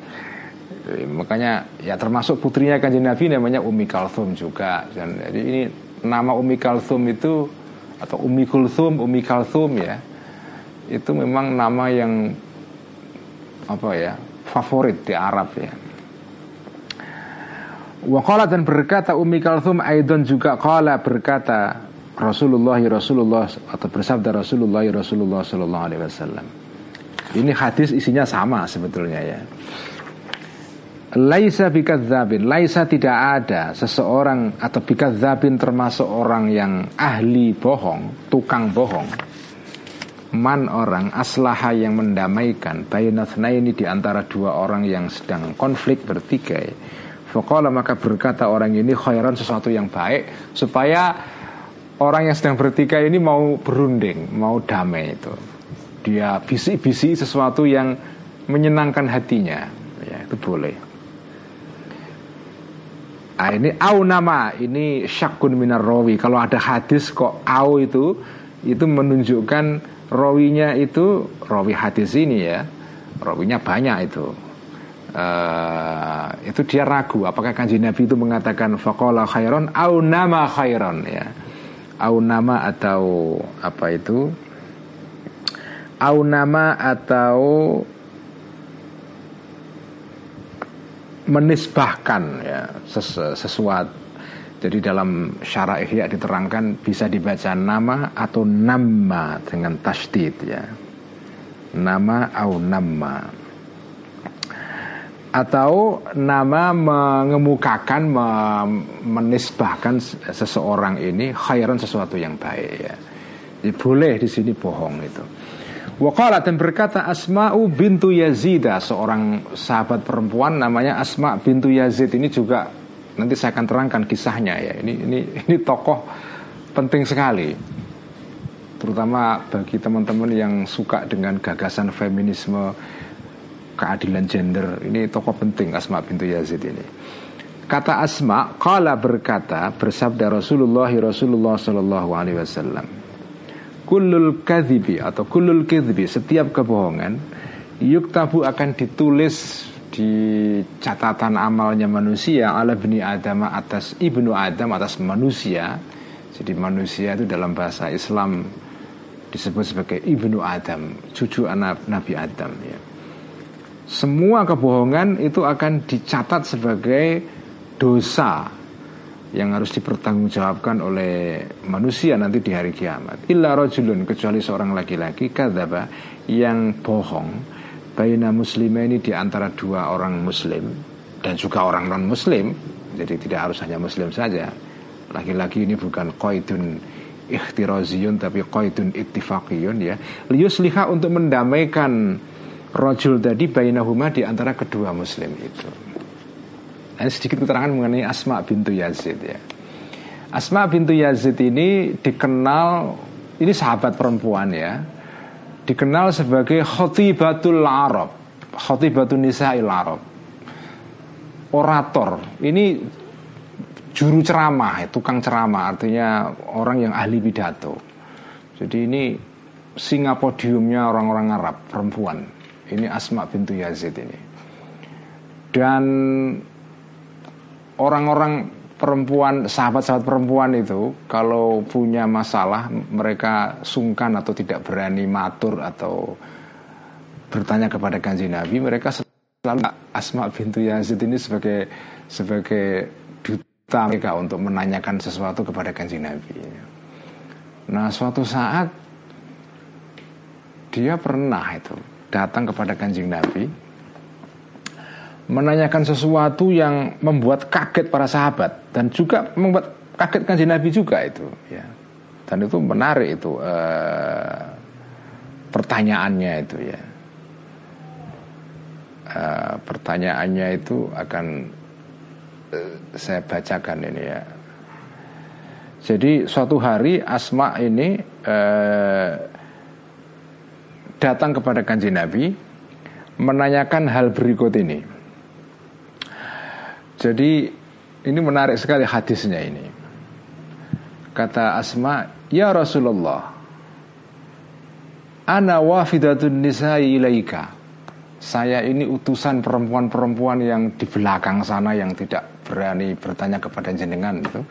Makanya ya termasuk putrinya kanjeng Nabi namanya Umi Kalsum juga. Dan jadi ini nama Umi Kalsum itu atau Umi Kulsum Umi Kalsum ya itu memang nama yang apa ya favorit di Arab ya. Wakala dan berkata Umi Kalsum Aidon juga kala berkata Rasulullah Rasulullah atau bersabda Rasulullah Rasulullah Sallallahu Alaihi Wasallam. Ini hadis isinya sama sebetulnya ya. Laisa bikadzabin, laisa tidak ada seseorang atau bikadzabin termasuk orang yang ahli bohong, tukang bohong. Man orang aslaha yang mendamaikan bayanathna ini di antara dua orang yang sedang konflik bertikai. Fakola maka berkata orang ini khairan sesuatu yang baik supaya orang yang sedang bertikai ini mau berunding, mau damai itu. Dia bisik-bisik sesuatu yang menyenangkan hatinya, ya itu boleh. Nah, ini au nama, ini syakun minar rawi. Kalau ada hadis kok au itu, itu menunjukkan rawinya itu rawi hadis ini ya, rawinya banyak itu. Uh, itu dia ragu apakah kanji Nabi itu mengatakan fakola khairon au nama khairon ya au nama atau apa itu? Au nama atau menisbahkan ya ses sesuatu. Jadi dalam syara ihya diterangkan bisa dibaca nama atau nama dengan tasdid ya. Nama au nama atau nama mengemukakan menisbahkan seseorang ini khairan sesuatu yang baik ya. Jadi boleh di sini bohong itu. Wakala dan berkata Asma'u bintu Yazida Seorang sahabat perempuan namanya Asma' bintu Yazid Ini juga nanti saya akan terangkan kisahnya ya Ini ini ini tokoh penting sekali Terutama bagi teman-teman yang suka dengan gagasan feminisme keadilan gender. Ini tokoh penting Asma bintu Yazid ini. Kata Asma kala berkata bersabda Rasulullah Rasulullah Shallallahu Alaihi Wasallam kulul kadhibi atau kulul kadhibi setiap kebohongan yuktabu akan ditulis di catatan amalnya manusia ala bni Adam atas ibnu Adam atas manusia. Jadi manusia itu dalam bahasa Islam disebut sebagai ibnu Adam cucu anak Nabi Adam ya semua kebohongan itu akan dicatat sebagai dosa yang harus dipertanggungjawabkan oleh manusia nanti di hari kiamat. Illa rojulun kecuali seorang laki-laki kadzaba yang bohong baina muslimah ini di antara dua orang muslim dan juga orang non muslim. Jadi tidak harus hanya muslim saja. Laki-laki ini bukan qaidun ikhtiraziyun tapi qaidun ittifaqiyun ya. Liusliha untuk mendamaikan rojul tadi bainahuma di antara kedua muslim itu. Ini sedikit keterangan mengenai Asma bintu Yazid ya. Asma bintu Yazid ini dikenal ini sahabat perempuan ya. Dikenal sebagai khotibatul Arab, khotibatul nisa'il Arab. Orator. Ini juru ceramah, tukang ceramah artinya orang yang ahli pidato. Jadi ini singa podiumnya orang-orang Arab, perempuan ini Asma bintu Yazid ini. Dan orang-orang perempuan, sahabat-sahabat perempuan itu kalau punya masalah mereka sungkan atau tidak berani matur atau bertanya kepada kanji Nabi, mereka selalu Asma bintu Yazid ini sebagai sebagai duta mereka untuk menanyakan sesuatu kepada kanji Nabi. Nah, suatu saat dia pernah itu datang kepada kanjeng Nabi menanyakan sesuatu yang membuat kaget para sahabat dan juga membuat kaget kanjeng Nabi juga itu ya dan itu menarik itu uh, pertanyaannya itu ya uh, pertanyaannya itu akan uh, saya bacakan ini ya. Jadi suatu hari Asma ini uh, datang kepada kanji Nabi menanyakan hal berikut ini. Jadi ini menarik sekali hadisnya ini. Kata Asma, "Ya Rasulullah, ana wafidatun nisa'i ilaika." Saya ini utusan perempuan-perempuan yang di belakang sana yang tidak berani bertanya kepada jenengan itu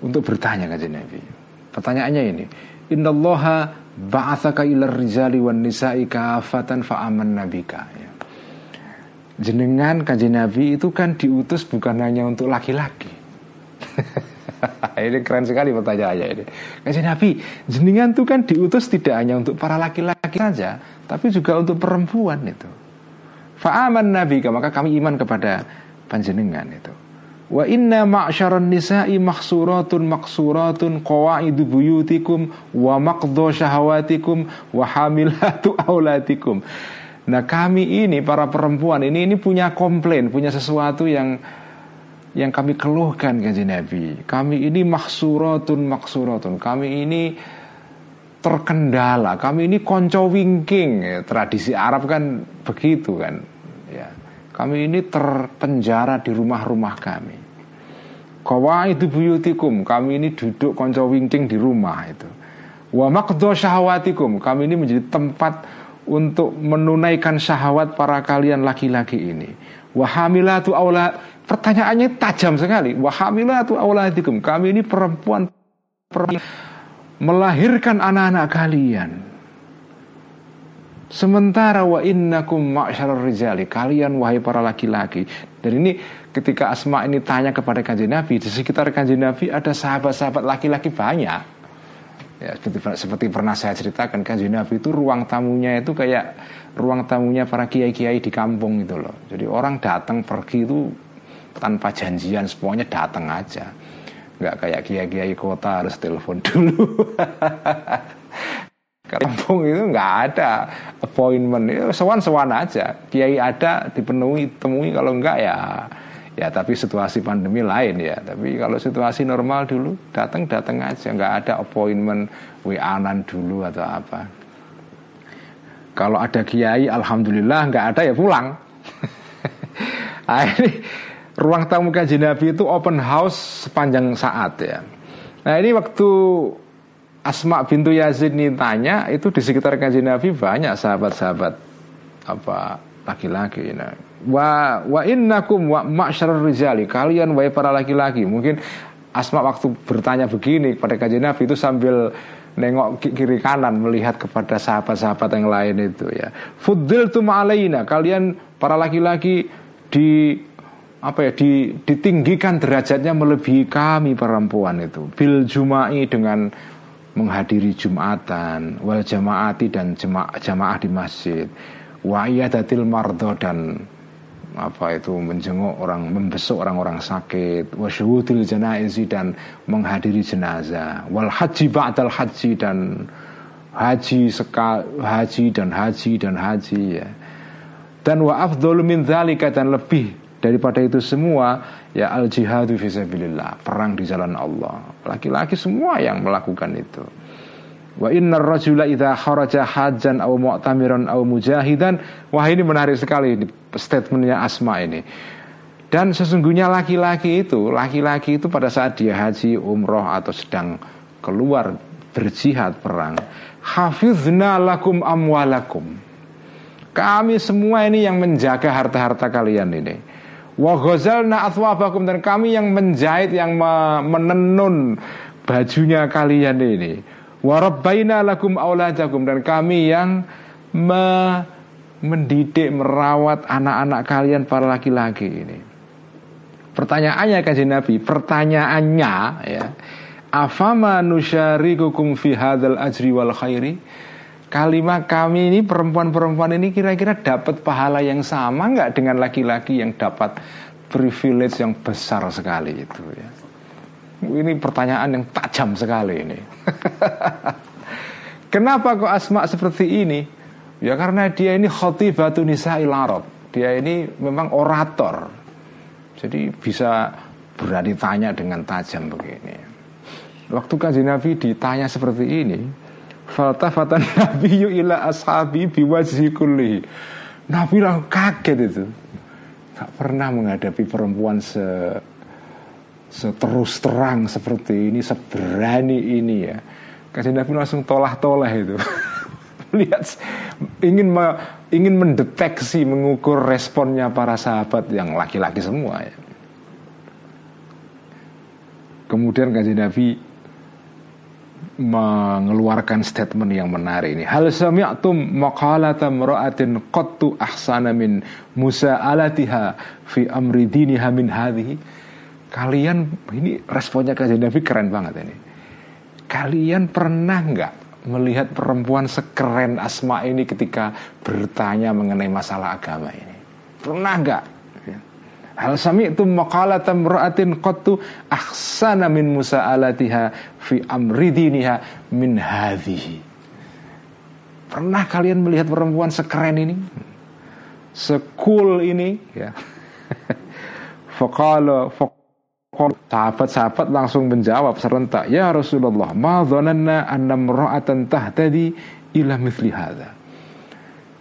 untuk bertanya ke Nabi. Pertanyaannya ini, Innallaha ba'athaka ilar rijali wan nisa'i kafatan fa'aman nabika. Ya jenengan kanjeng Nabi itu kan diutus bukan hanya untuk laki-laki. [laughs] ini keren sekali pertanyaannya ini. Kanjeng Nabi, jenengan itu kan diutus tidak hanya untuk para laki-laki saja, tapi juga untuk perempuan itu. Fa'aman Nabi, maka kami iman kepada panjenengan itu. Wa inna ma'syaran nisa'i maksuratun maksuratun qawaidu buyutikum wa maqdo syahawatikum wa hamilatu [laughs] aulatikum. Nah kami ini para perempuan ini ini punya komplain, punya sesuatu yang yang kami keluhkan kanjeng Nabi. Kami ini maksuratun maksuratun. Kami ini terkendala. Kami ini konco wingking. Ya, tradisi Arab kan begitu kan. Ya. Kami ini terpenjara di rumah-rumah kami. Kawa itu buyutikum. Kami ini duduk konco wingking di rumah itu. Wa maqdo syahwatikum. Kami ini menjadi tempat untuk menunaikan syahwat para kalian laki-laki ini. Wahamilatu aula pertanyaannya tajam sekali. Wahamilatu auladikum. Kami ini perempuan, perempuan melahirkan anak-anak kalian. Sementara wa innakum ma'syarar rijali Kalian wahai para laki-laki Dan ini ketika Asma ini tanya kepada kanjeng Nabi Di sekitar kanjeng Nabi ada sahabat-sahabat laki-laki banyak Ya, seperti seperti pernah saya ceritakan kan Nabi itu ruang tamunya itu kayak ruang tamunya para kiai-kiai di kampung itu loh. Jadi orang datang pergi itu tanpa janjian semuanya datang aja. Nggak kayak kiai-kiai kota harus telepon [laughs] dulu. kampung itu nggak ada appointment itu sewan-sewan aja kiai ada dipenuhi temui kalau enggak ya Ya tapi situasi pandemi lain ya. Tapi kalau situasi normal dulu datang datang aja, nggak ada appointment wa dulu atau apa. Kalau ada kiai, alhamdulillah nggak ada ya pulang. [laughs] nah, ini ruang tamu kaji Nabi itu open house sepanjang saat ya. Nah ini waktu Asma bintu Yazid ini tanya itu di sekitar kaji Nabi banyak sahabat-sahabat apa laki-laki. Nah, wa wa innakum wa ma'syarul rijali. Kalian wahai para laki-laki mungkin Asma waktu bertanya begini kepada kajian Nabi itu sambil nengok kiri kanan melihat kepada sahabat-sahabat yang lain itu ya. Fuddil tu alaina. Kalian para laki-laki di apa ya di, ditinggikan derajatnya melebihi kami perempuan itu. Bil jumai dengan menghadiri jumatan. Wal jamaati dan jamaah, jamaah di masjid. Wa iyadatil mardo dan apa itu menjenguk orang membesuk orang-orang sakit. Wasyuhudil janaizi dan menghadiri jenazah. Wal haji ba'dal haji dan haji sekal haji dan haji dan haji ya. Dan wa afdhalu min dzalika dan lebih daripada itu semua ya al jihadu fisabilillah perang di jalan Allah. Laki-laki semua yang melakukan itu Wa inna rajula idha kharaja hajan aw mu'tamiran aw mujahidan. Wah ini menarik sekali ini statementnya Asma ini. Dan sesungguhnya laki-laki itu, laki-laki itu pada saat dia haji, umroh atau sedang keluar berjihad perang, hafizna lakum amwalakum. Kami semua ini yang menjaga harta-harta kalian ini. Wa ghazalna athwabakum dan kami yang menjahit yang menenun bajunya kalian ini Warabbaina lakum auladakum dan kami yang me mendidik merawat anak-anak kalian para laki-laki ini. Pertanyaannya kajian Nabi, pertanyaannya ya, afama nusyarikukum fi hadzal ajri wal khairi? Kalimat kami ini perempuan-perempuan ini kira-kira dapat pahala yang sama nggak dengan laki-laki yang dapat privilege yang besar sekali itu ya. Ini pertanyaan yang tajam sekali ini. [laughs] Kenapa kok Asma seperti ini? Ya karena dia ini khotibatu nisa'il Arab. dia ini memang orator. Jadi bisa berani tanya dengan tajam begini. Waktu kaji Nabi ditanya seperti ini, faltafatan Nabi ila ashabi biwajhi kulli. Nabi langsung kaget itu. Gak pernah menghadapi perempuan se seterus terang seperti ini, seberani ini ya. Kaji Nabi langsung tolah-tolah itu. [laughs] Lihat ingin me, ingin mendeteksi, mengukur responnya para sahabat yang laki-laki semua ya. Kemudian kaji Nabi mengeluarkan statement yang menarik ini. Hal sami'tum maqalata mra'atin qattu ahsana min musa'alatiha fi amri diniha min hadhihi. Kalian ini responnya kaji Nabi keren banget ini. Kalian pernah nggak melihat perempuan sekeren Asma ini ketika bertanya mengenai masalah agama ini? Pernah nggak? Hal sami itu maqalata mra'atin qattu ahsana min musa'alatiha fi amri diniha min hadhihi. Pernah kalian melihat perempuan sekeren ini? Sekul ini ya. [laughs] Faqala Sahabat-sahabat langsung menjawab serentak, "Ya Rasulullah, ma dhananna anna imra'atan tahtadi ila mithli hadza."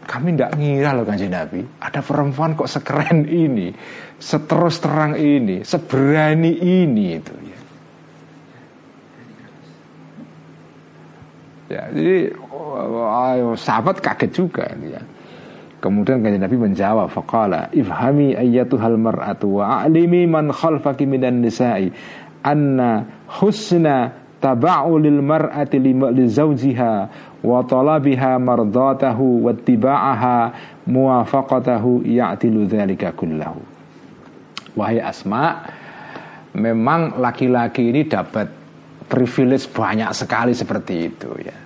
Kami tidak ngira loh kanjeng Nabi, ada perempuan kok sekeren ini, seterus terang ini, seberani ini itu ya. Ya, jadi ayo, sahabat kaget juga ya. Kemudian kanjeng Nabi menjawab faqala ifhami ayyatuhal mar'atu wa a'limi man khalfaki minan nisa'i anna husna taba'u lil mar'ati li zawjiha wa talabiha mardatahu wa tiba'aha muwafaqatahu ya'tilu dzalika kullahu. Wahai Asma memang laki-laki ini dapat privilege banyak sekali seperti itu ya.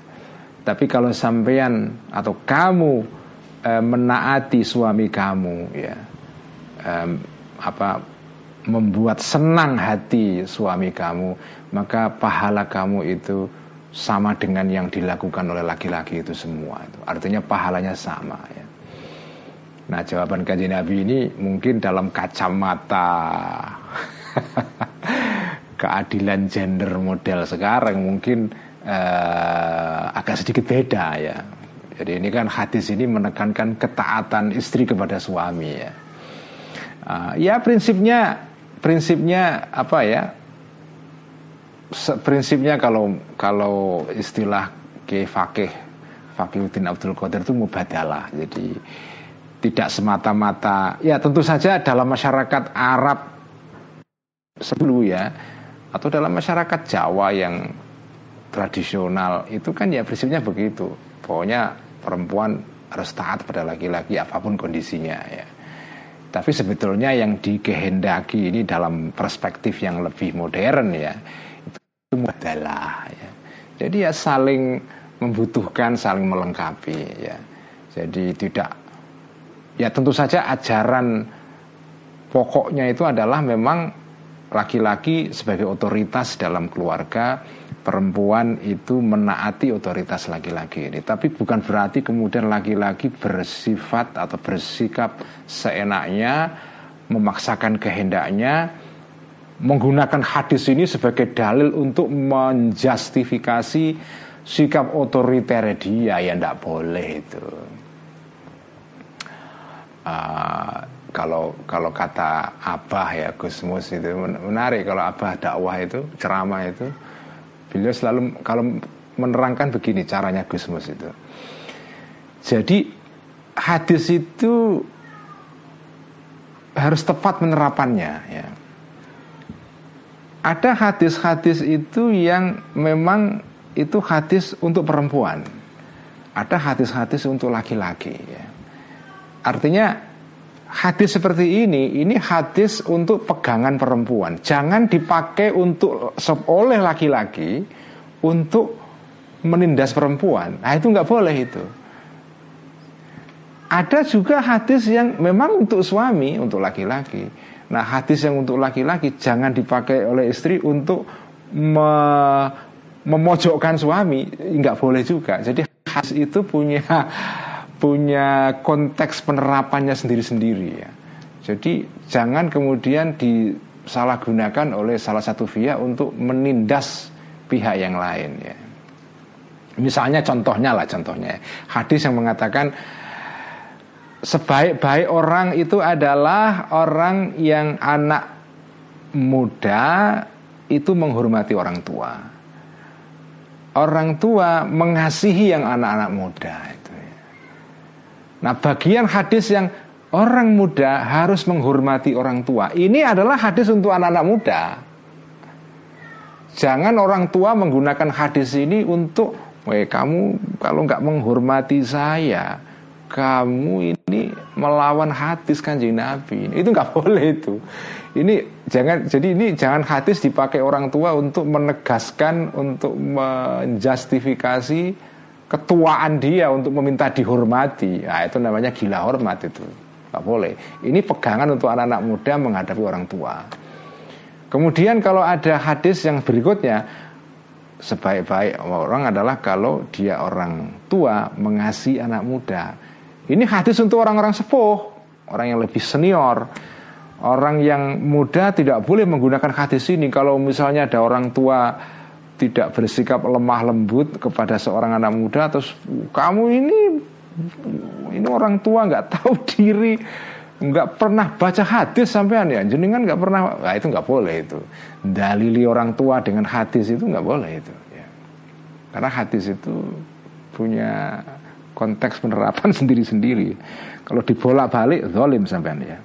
Tapi kalau sampean atau kamu Eh, menaati suami kamu ya. Apa membuat senang hati suami kamu maka pahala kamu itu sama dengan yang dilakukan oleh laki-laki itu semua itu. Artinya pahalanya sama ya. Nah jawaban kaji nabi ini mungkin dalam kacamata [laughs] keadilan gender model sekarang mungkin uh, agak sedikit beda ya jadi ini kan hadis ini menekankan ketaatan istri kepada suami ya. Uh, ya prinsipnya prinsipnya apa ya? Prinsipnya kalau kalau istilah ke fakih Fakihuddin Abdul Qadir itu mubadalah. Jadi tidak semata-mata ya tentu saja dalam masyarakat Arab sebelum ya atau dalam masyarakat Jawa yang tradisional itu kan ya prinsipnya begitu. Pokoknya perempuan harus taat pada laki-laki apa pun kondisinya ya. Tapi sebetulnya yang dikehendaki ini dalam perspektif yang lebih modern ya itu adalah ya. Jadi ya saling membutuhkan, saling melengkapi ya. Jadi tidak ya tentu saja ajaran pokoknya itu adalah memang laki-laki sebagai otoritas dalam keluarga perempuan itu menaati otoritas laki-laki ini. Tapi bukan berarti kemudian laki-laki bersifat atau bersikap seenaknya, memaksakan kehendaknya, menggunakan hadis ini sebagai dalil untuk menjustifikasi sikap otoriter dia yang tidak boleh itu. Uh, kalau kalau kata abah ya Gusmus itu menarik kalau abah dakwah itu ceramah itu Beliau selalu kalau menerangkan begini caranya Gusmus itu. Jadi hadis itu harus tepat penerapannya ya. Ada hadis-hadis itu yang memang itu hadis untuk perempuan. Ada hadis-hadis untuk laki-laki ya. Artinya hadis seperti ini ini hadis untuk pegangan perempuan. Jangan dipakai untuk oleh laki-laki untuk menindas perempuan. Nah itu nggak boleh itu. Ada juga hadis yang memang untuk suami, untuk laki-laki. Nah hadis yang untuk laki-laki jangan dipakai oleh istri untuk me memojokkan suami, nggak boleh juga. Jadi hadis itu punya punya konteks penerapannya sendiri-sendiri ya. Jadi jangan kemudian disalahgunakan oleh salah satu pihak untuk menindas pihak yang lain ya. Misalnya contohnya lah contohnya hadis yang mengatakan sebaik-baik orang itu adalah orang yang anak muda itu menghormati orang tua. Orang tua mengasihi yang anak-anak muda. Nah, bagian hadis yang orang muda harus menghormati orang tua. Ini adalah hadis untuk anak-anak muda. Jangan orang tua menggunakan hadis ini untuk, "Weh, kamu kalau nggak menghormati saya, kamu ini melawan hadis kanjeng Nabi. Itu nggak [laughs] boleh itu. Ini jangan jadi ini jangan hadis dipakai orang tua untuk menegaskan untuk menjustifikasi ketuaan dia untuk meminta dihormati. Nah, itu namanya gila hormat itu. Nggak boleh. Ini pegangan untuk anak-anak muda menghadapi orang tua. Kemudian kalau ada hadis yang berikutnya sebaik-baik orang adalah kalau dia orang tua mengasihi anak muda. Ini hadis untuk orang-orang sepuh, orang yang lebih senior. Orang yang muda tidak boleh menggunakan hadis ini kalau misalnya ada orang tua tidak bersikap lemah lembut kepada seorang anak muda terus kamu ini ini orang tua nggak [laughs] tahu diri nggak pernah baca hadis sampean ya jenengan nggak pernah nah, itu nggak boleh itu dalili orang tua dengan hadis itu nggak boleh itu ya. karena hadis itu punya konteks penerapan [laughs] sendiri-sendiri. Kalau dibolak-balik zalim sampean ya.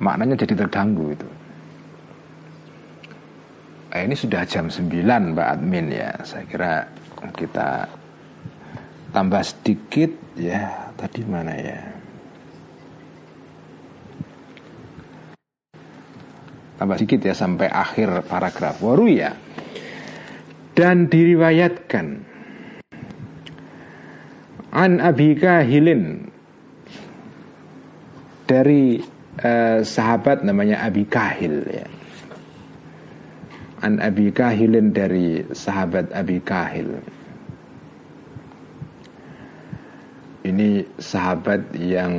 Maknanya jadi terganggu itu. Eh, ini sudah jam 9 Mbak Admin ya. Saya kira kita tambah sedikit ya. Tadi mana ya? Tambah sedikit ya sampai akhir paragraf. Waru ya. Dan diriwayatkan An Abi Kahilin dari uh, sahabat namanya Abi Kahil ya. An Abi Kahilin dari sahabat Abi Kahil. Ini sahabat yang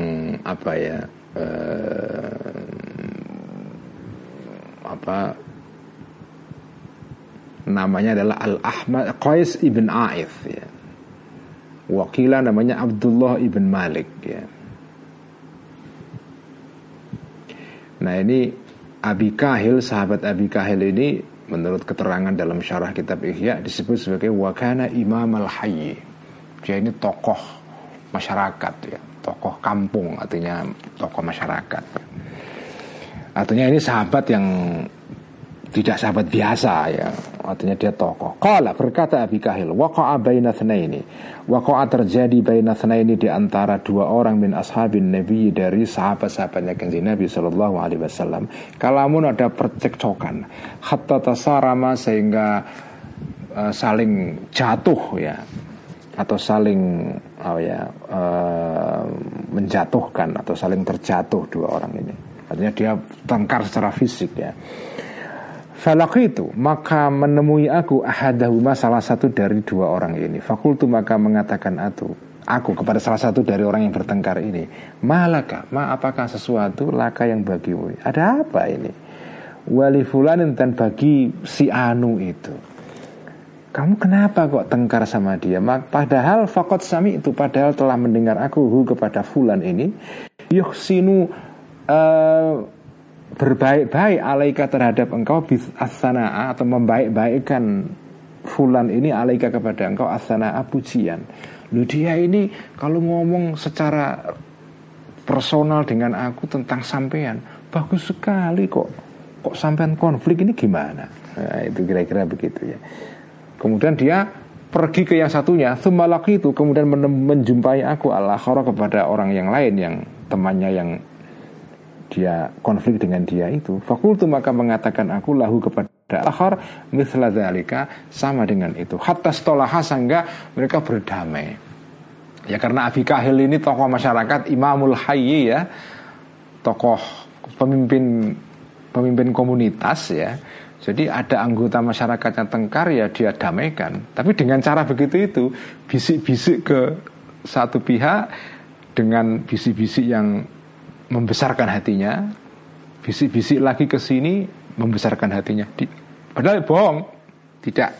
apa ya? Uh, apa namanya adalah Al Ahmad Qais ibn Aif ya Wakila namanya Abdullah ibn Malik ya. Nah ini Abi Kahil, sahabat Abi Kahil ini menurut keterangan dalam syarah kitab Ihya disebut sebagai wakana imam al hayy. Dia ini tokoh masyarakat ya, tokoh kampung artinya tokoh masyarakat. Artinya ini sahabat yang tidak sahabat biasa ya. Artinya dia tokoh. Kala berkata Abi Kahil Waqa'a baina ini Waqa'a terjadi baina ini di antara dua orang min ashabin Nabi dari sahabat-sahabatnya kanjeng Nabi Sallallahu Alaihi Wasallam. Kalamun ada percekcokan. Hatta tasarama sehingga uh, saling jatuh ya. Atau saling oh ya uh, menjatuhkan atau saling terjatuh dua orang ini. Artinya dia tengkar secara fisik ya itu maka menemui aku ahadahuma salah satu dari dua orang ini. Fakultu maka mengatakan aku aku kepada salah satu dari orang yang bertengkar ini. Malaka, ma apakah sesuatu laka yang bagimu? Ada apa ini? Wali fulanin dan bagi si Anu itu. Kamu kenapa kok tengkar sama dia? Padahal fakot sami itu padahal telah mendengar aku hu kepada fulan ini. Yuhsinu uh, berbaik-baik alaika terhadap engkau bis asana atau membaik-baikkan fulan ini alaika kepada engkau asana pujian. Lu dia ini kalau ngomong secara personal dengan aku tentang sampean bagus sekali kok. Kok sampean konflik ini gimana? Nah, itu kira-kira begitu ya. Kemudian dia pergi ke yang satunya, semalaki itu kemudian menjumpai aku Allah kepada orang yang lain yang temannya yang dia konflik dengan dia itu fakultu maka mengatakan aku lahu kepada akhar misla dzalika sama dengan itu. Hatta stolaha sehingga mereka berdamai. Ya karena Abi Kahil ini tokoh masyarakat imamul hayyi ya tokoh pemimpin pemimpin komunitas ya. Jadi ada anggota masyarakat yang tengkar ya dia damaikan. Tapi dengan cara begitu itu bisik-bisik ke satu pihak dengan bisik-bisik yang membesarkan hatinya, bisik-bisik lagi ke sini membesarkan hatinya. Di, padahal bohong, tidak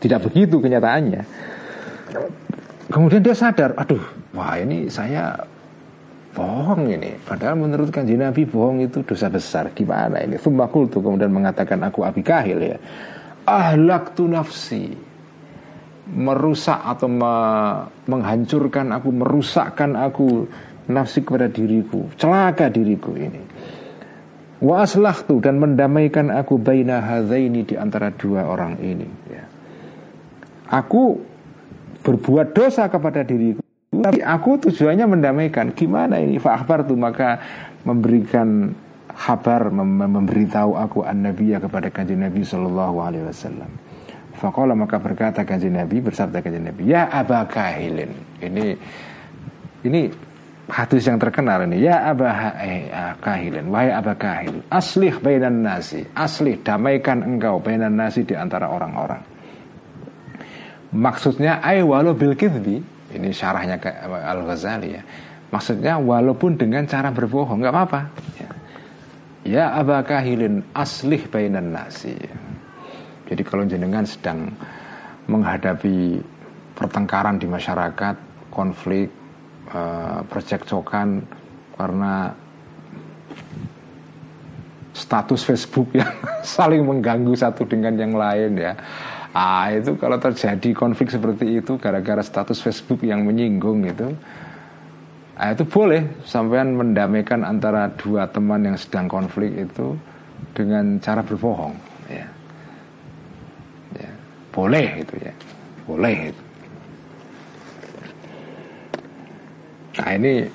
tidak begitu kenyataannya. Kemudian dia sadar, aduh, wah ini saya bohong ini. Padahal menurut kanji Nabi bohong itu dosa besar. Gimana ini? Fumakul tuh kemudian mengatakan aku abi kahil ya. Ahlak tu nafsi merusak atau me menghancurkan aku, merusakkan aku nafsi kepada diriku, celaka diriku ini. Wa tuh dan mendamaikan aku baina hadzaini di antara dua orang ini ya. Aku berbuat dosa kepada diriku tapi aku tujuannya mendamaikan gimana ini Akbar tuh maka memberikan kabar mem memberitahu aku an nabiya kepada kanjeng Nabi Shallallahu Alaihi Wasallam Fakola maka berkata kanjeng Nabi bersabda kanjeng Nabi ya Aba Kahilin ini ini hadis yang terkenal ini ya Aba eh, Kahilin wahai Aba Kahil aslih bainan nasi. Aslih damaikan engkau bainan nasi di antara orang-orang. Maksudnya ay walau bil Ini syarahnya ke Al-Ghazali ya. Maksudnya walaupun dengan cara berbohong nggak apa-apa. Ya. ya abakahilin aslih bainan nasi. Jadi kalau jenengan sedang menghadapi pertengkaran di masyarakat Konflik uh, Percekcokan Karena status Facebook yang [laughs] saling mengganggu satu dengan yang lain ya. Ah itu kalau terjadi konflik seperti itu gara-gara status Facebook yang menyinggung itu ah, itu boleh sampean mendamaikan antara dua teman yang sedang konflik itu dengan cara berbohong ya. ya boleh itu ya. Boleh itu nah ini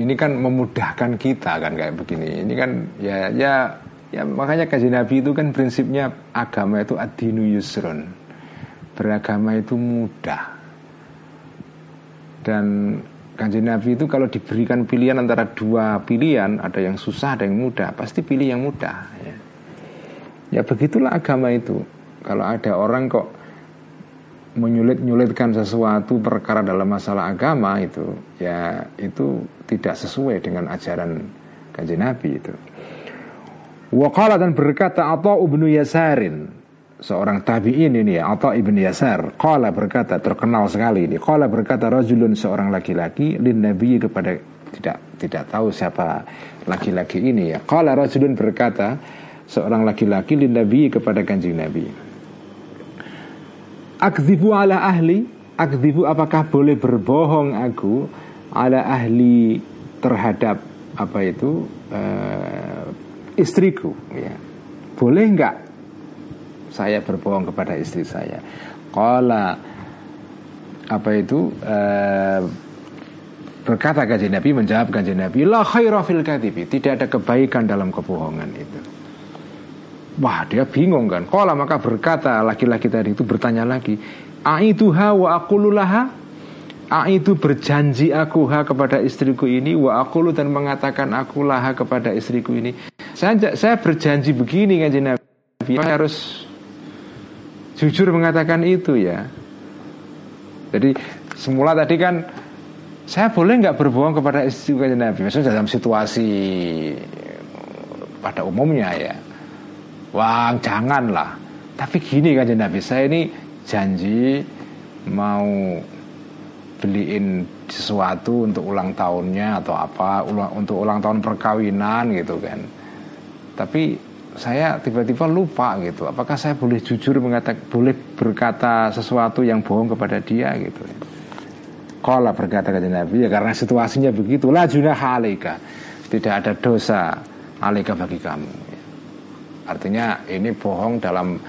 ini kan memudahkan kita kan kayak begini ini kan ya ya Ya makanya kaji Nabi itu kan prinsipnya agama itu adinu yusrun. Beragama itu mudah. Dan kaji Nabi itu kalau diberikan pilihan antara dua pilihan, ada yang susah, ada yang mudah, pasti pilih yang mudah. Ya, ya begitulah agama itu. Kalau ada orang kok menyulit-nyulitkan sesuatu perkara dalam masalah agama itu, ya itu tidak sesuai dengan ajaran kaji Nabi itu. Waqala dan berkata Atta ibnu Yasarin Seorang tabi'in ini ya Atta ibnu Yasar Qala berkata terkenal sekali ini Qala berkata rajulun seorang laki-laki Lin Nabi kepada tidak tidak tahu siapa laki-laki ini ya Qala rajulun berkata Seorang laki-laki lin Nabi kepada kanjeng Nabi Akzibu ala ahli Akzibu apakah boleh berbohong aku Ala ahli terhadap Apa itu uh, istriku ya. Boleh enggak saya berbohong kepada istri saya? Kala apa itu uh, berkata kajian Nabi menjawab kajian Nabi la khaira fil tidak ada kebaikan dalam kebohongan itu wah dia bingung kan. Kala maka berkata laki-laki tadi itu bertanya lagi aituha wa aqululaha itu berjanji aku ha kepada istriku ini wa aku dan mengatakan aku lah kepada istriku ini. Saya saya berjanji begini kan Nabi. Saya harus jujur mengatakan itu ya. Jadi semula tadi kan saya boleh nggak berbohong kepada istri kan Nabi? Maksudnya dalam situasi pada umumnya ya Wah janganlah. Tapi gini kan Nabi Saya ini janji Mau beliin sesuatu untuk ulang tahunnya atau apa untuk ulang tahun perkawinan gitu kan. Tapi saya tiba-tiba lupa gitu apakah saya boleh jujur mengatakan boleh berkata sesuatu yang bohong kepada dia gitu. Kalau berkata kepada Nabi ya karena situasinya begitu la junah halika tidak ada dosa alika bagi kamu artinya ini bohong dalam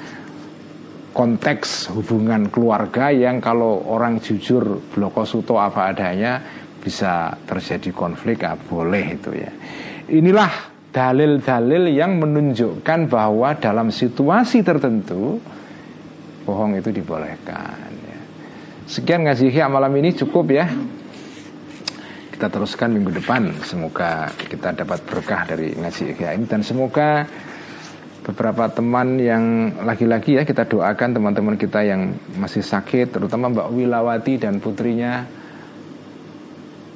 konteks hubungan keluarga yang kalau orang jujur bloko suto apa adanya bisa terjadi konflik ah, boleh itu ya. Inilah dalil-dalil yang menunjukkan bahwa dalam situasi tertentu bohong itu dibolehkan ya. sekian ngaji malam ini cukup ya. Kita teruskan minggu depan. Semoga kita dapat berkah dari ngaji ini dan semoga beberapa teman yang laki-laki ya kita doakan teman-teman kita yang masih sakit terutama Mbak Wilawati dan putrinya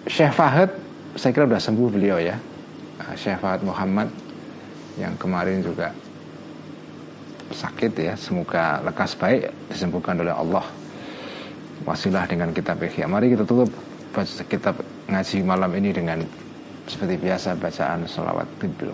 Syekh Fahad saya kira sudah sembuh beliau ya. Uh, Syekh Fahad Muhammad yang kemarin juga sakit ya. Semoga lekas baik disembuhkan oleh Allah. Wasilah dengan kitab Ihya. Mari kita tutup kitab ngaji malam ini dengan seperti biasa bacaan salawat tibil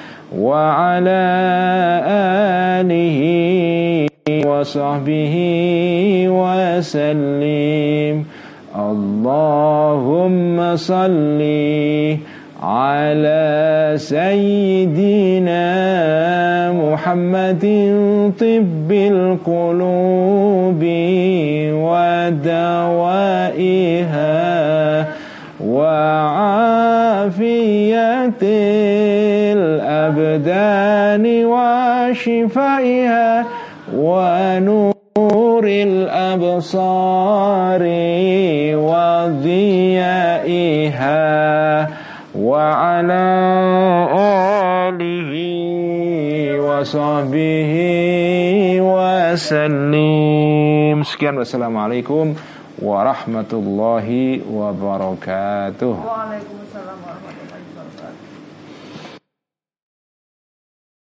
وعلى آله وصحبه وسلم. اللهم صل على سيدنا محمد طب القلوب ودوائها. وعافية الأبدان وشفائها ونور الأبصار وضيائها وعلى آله وصحبه وسلم. سكيان والسلام عليكم warahmatullahi wabarakatuh